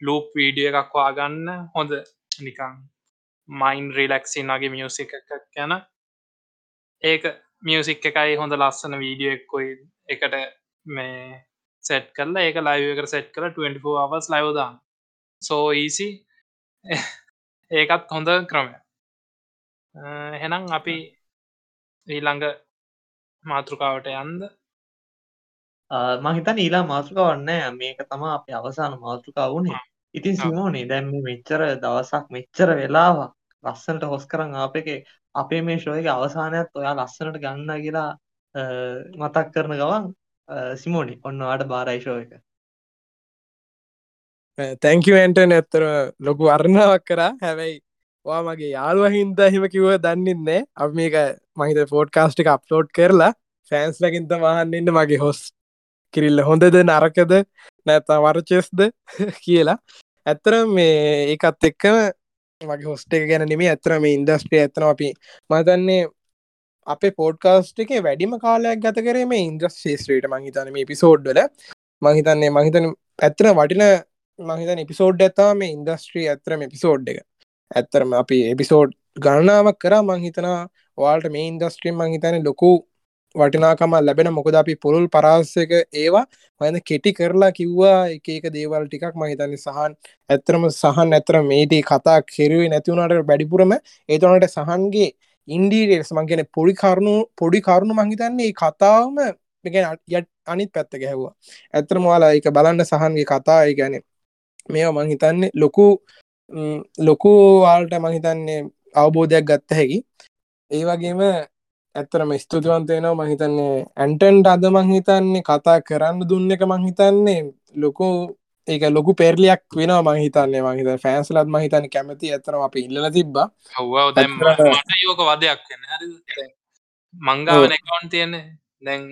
Speaker 3: ලූප් වීඩිය එකක් වාගන්න හොඳ නිකං මයින් රිලක්සින් වගේ මියසික එකක් ගැන. ඒක මියසික් එකයි හොඳ ලස්සන වීඩියෝ එක්කොයි එකට මේ සෙට් කරලා ඒක ලයිව එකට සෙට් කර 24 අවස් ලයවදාන්න සෝ ඊසි ඒකත් හොඳ ක්‍රමය හෙනම් අපි ඊළඟ මාතෘකාවට යන්ද
Speaker 2: මහිතන් ඊලා මාතෘකාවන්න මේක තමා අප අවසාන මාතෘකා වුණේ. ඉතින් සිමෝනේ දැම් මෙච්චර දවසක් මෙච්චර වෙලාවක් ලස්සනට හොස් කරන් අප එක අපේ මේ ශෝයක අවසානයක් ඔයා ලස්සනට ගන්න කියලා මතක් කරන ගවන් සිමෝනි ඔන්න වාට බාරයිශෝ එක.
Speaker 1: තැංකව ඇන්ටන් ඇත්තර ලොකු අරණාවක් කරා. හැබැයි වා මගේ යාළුව හින්ද හිම කිව දන්නෙන්නේ අප මේක මහිත ෆෝඩ් කාස්ටික අප්ලෝඩ් කරලා ෆෑන්ස් ලකින්ත මහන්නන්න මගේ හොස් කිරිල්ල හොඳද නරකද නැතා වරචෙස්ද <laughs> කියලා ඇත්තර මේ ඒකත් එක්කම මගේ හොස්ට එක ගැන නෙමේ ඇතර මේ ඉන්දස්ට්‍රිය ඇතන අපි මතන්නේ අපේ පෝඩ්කාස්ට් එක වැඩිම කාලයක් ගත කරේ මේ ඉන්ද්‍රස් ශේත්‍රයට මහිතන මේ පිසෝඩ්ඩල මහිතන්නේ මහිතන ඇත්තන වටින මහිතන එපිසෝඩ් ඇතා මේ ඉන්දස්ට්‍රී ඇතරම එපිසෝඩ් එක. ඇත්තරම අපි එපිසෝඩ් ගණනාවක් කරා මංහිතනා වාල්ට මේ ඉන්දස්ට්‍රීම් මංහිතන ලොකු වටිනාකම ලැබෙන මොකද අපි පුළුල් පරාසක ඒවා හඳ කෙටි කරලා කිව්වා එක එක දේවල් ටිකක් මහිතන්නේ සහන් ඇත්තරම සහන් ඇතර මේටි කතා කෙරුවේ නැතිවුණට බැඩිපුරම ඒතනට සහන්ගේ ඉන්ඩීරේස් මංගෙන පොඩි කරුණු පොඩි කරුණු මහිතන්නේ කතාවම යට අනිත් පැත්ත ගැහවා. ඇත්තරම වාලා එක බලන්න සහන්ගේ කතා ගැන මේවා මංහිතන්නේ ලොකු ලොකු වාල්ට මහිතන්නේ අවබෝධයක් ගත්ත හැකි. ඒ වගේම ඇත්තරම ස්තුතිවන්තයනවා මහිතන්නේ ඇන්ටන්ට අද මංහිතන්නේ කතා කරන්න දුන්න එක මංහිතන්නේ ලොකු ඒක ලොකු පෙරලියක් වෙන මහිතන්නේ මහිත ෆෑන්ස්ලත් මහිතන කැමති. ඇතරම අප ඉල්ල තිබ්බ.
Speaker 3: යෝක වදයක් මංගාවන එකවන් තියෙන දැන්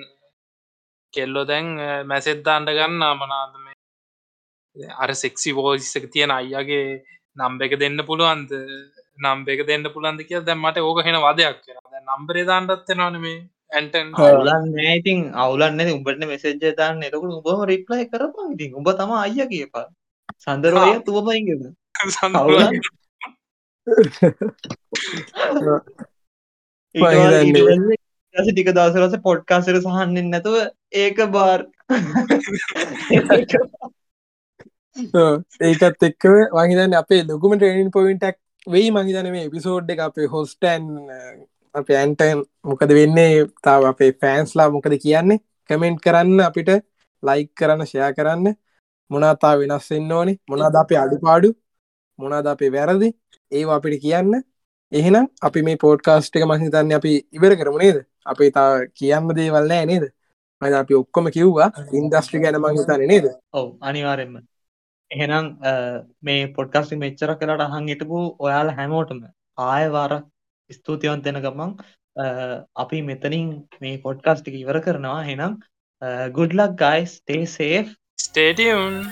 Speaker 3: කෙල්ලෝ දැන් මැසෙද්දාන්ට ගන්න මනාද මේ අර සෙක්සි වෝසික තියෙන අයියාගේ නම්බ එක දෙන්න පුළුවන්ද? නම්බ එක දෙන්න පුළන්ද කිය දැමට ඕක හෙන වදයක් කියෙන නම්බරේ දාන්නත්වෙනවන මේ ඇන්ටන්
Speaker 2: අවුලන්න ඉතින් අවුලන්න උඹට මෙසෙජ්ජ දාන්න. එතකට උබම රිප්ලයි කරපා ඉතින් උඹ තම අයිය කියපා සඳරෝය තුවමයිගද ටික දවසරස පොඩ්කාසර සහන්නෙන් නැතුව ඒක බාර් <laughs>
Speaker 1: ඒකත් එක්කව වහිතන්න අපේ ලොකුම ට්‍රේනින් පොයින්ටක් වෙයි මහිතන මේ එපිසෝඩ් එක අපේ හොස්ටන් අප ඇන්ටන් මොකද වෙන්නේ? තාව අපේ ෆෑන්ස්ලා මොකද කියන්නේ? කමෙන්ට් කරන්න අපිට ලයික් කරන්න ෂයා කරන්න. මොනාතා වෙනස් වෙන්න ඕනේ? මොනාද අපේ අඩුපාඩු? මොනාද අපේ වැරදි? ඒවා අපිට කියන්න. එහෙනම් අපි මේ පෝඩ්කාස්ට් එක මහිතන්න අපි ඉවර කරමු නේද? අපේ තා කියන්න දේවල් නෑ නේද? මද අපි ඔක්කොම කිව්වා ඉන්දස්ට්‍රි ගැන මහිතන නේද?
Speaker 2: ඔව් අනිවාරෙන්ම එහෙනම් අ, මේ පොඩ්කස්ටි මෙච්චර කලට අහන් හිටපු ඔයාල හැමෝටම ආයවාර ස්තුතිවන්ත වෙන ගමන් අ, අපි මෙතනින් මේ පොඩ්කාස්ටික ඉවර කරනවා. හෙනම් ගුඩ්ලක් ගයිස් ටේ සේෆ්
Speaker 3: ස්ටේටියන්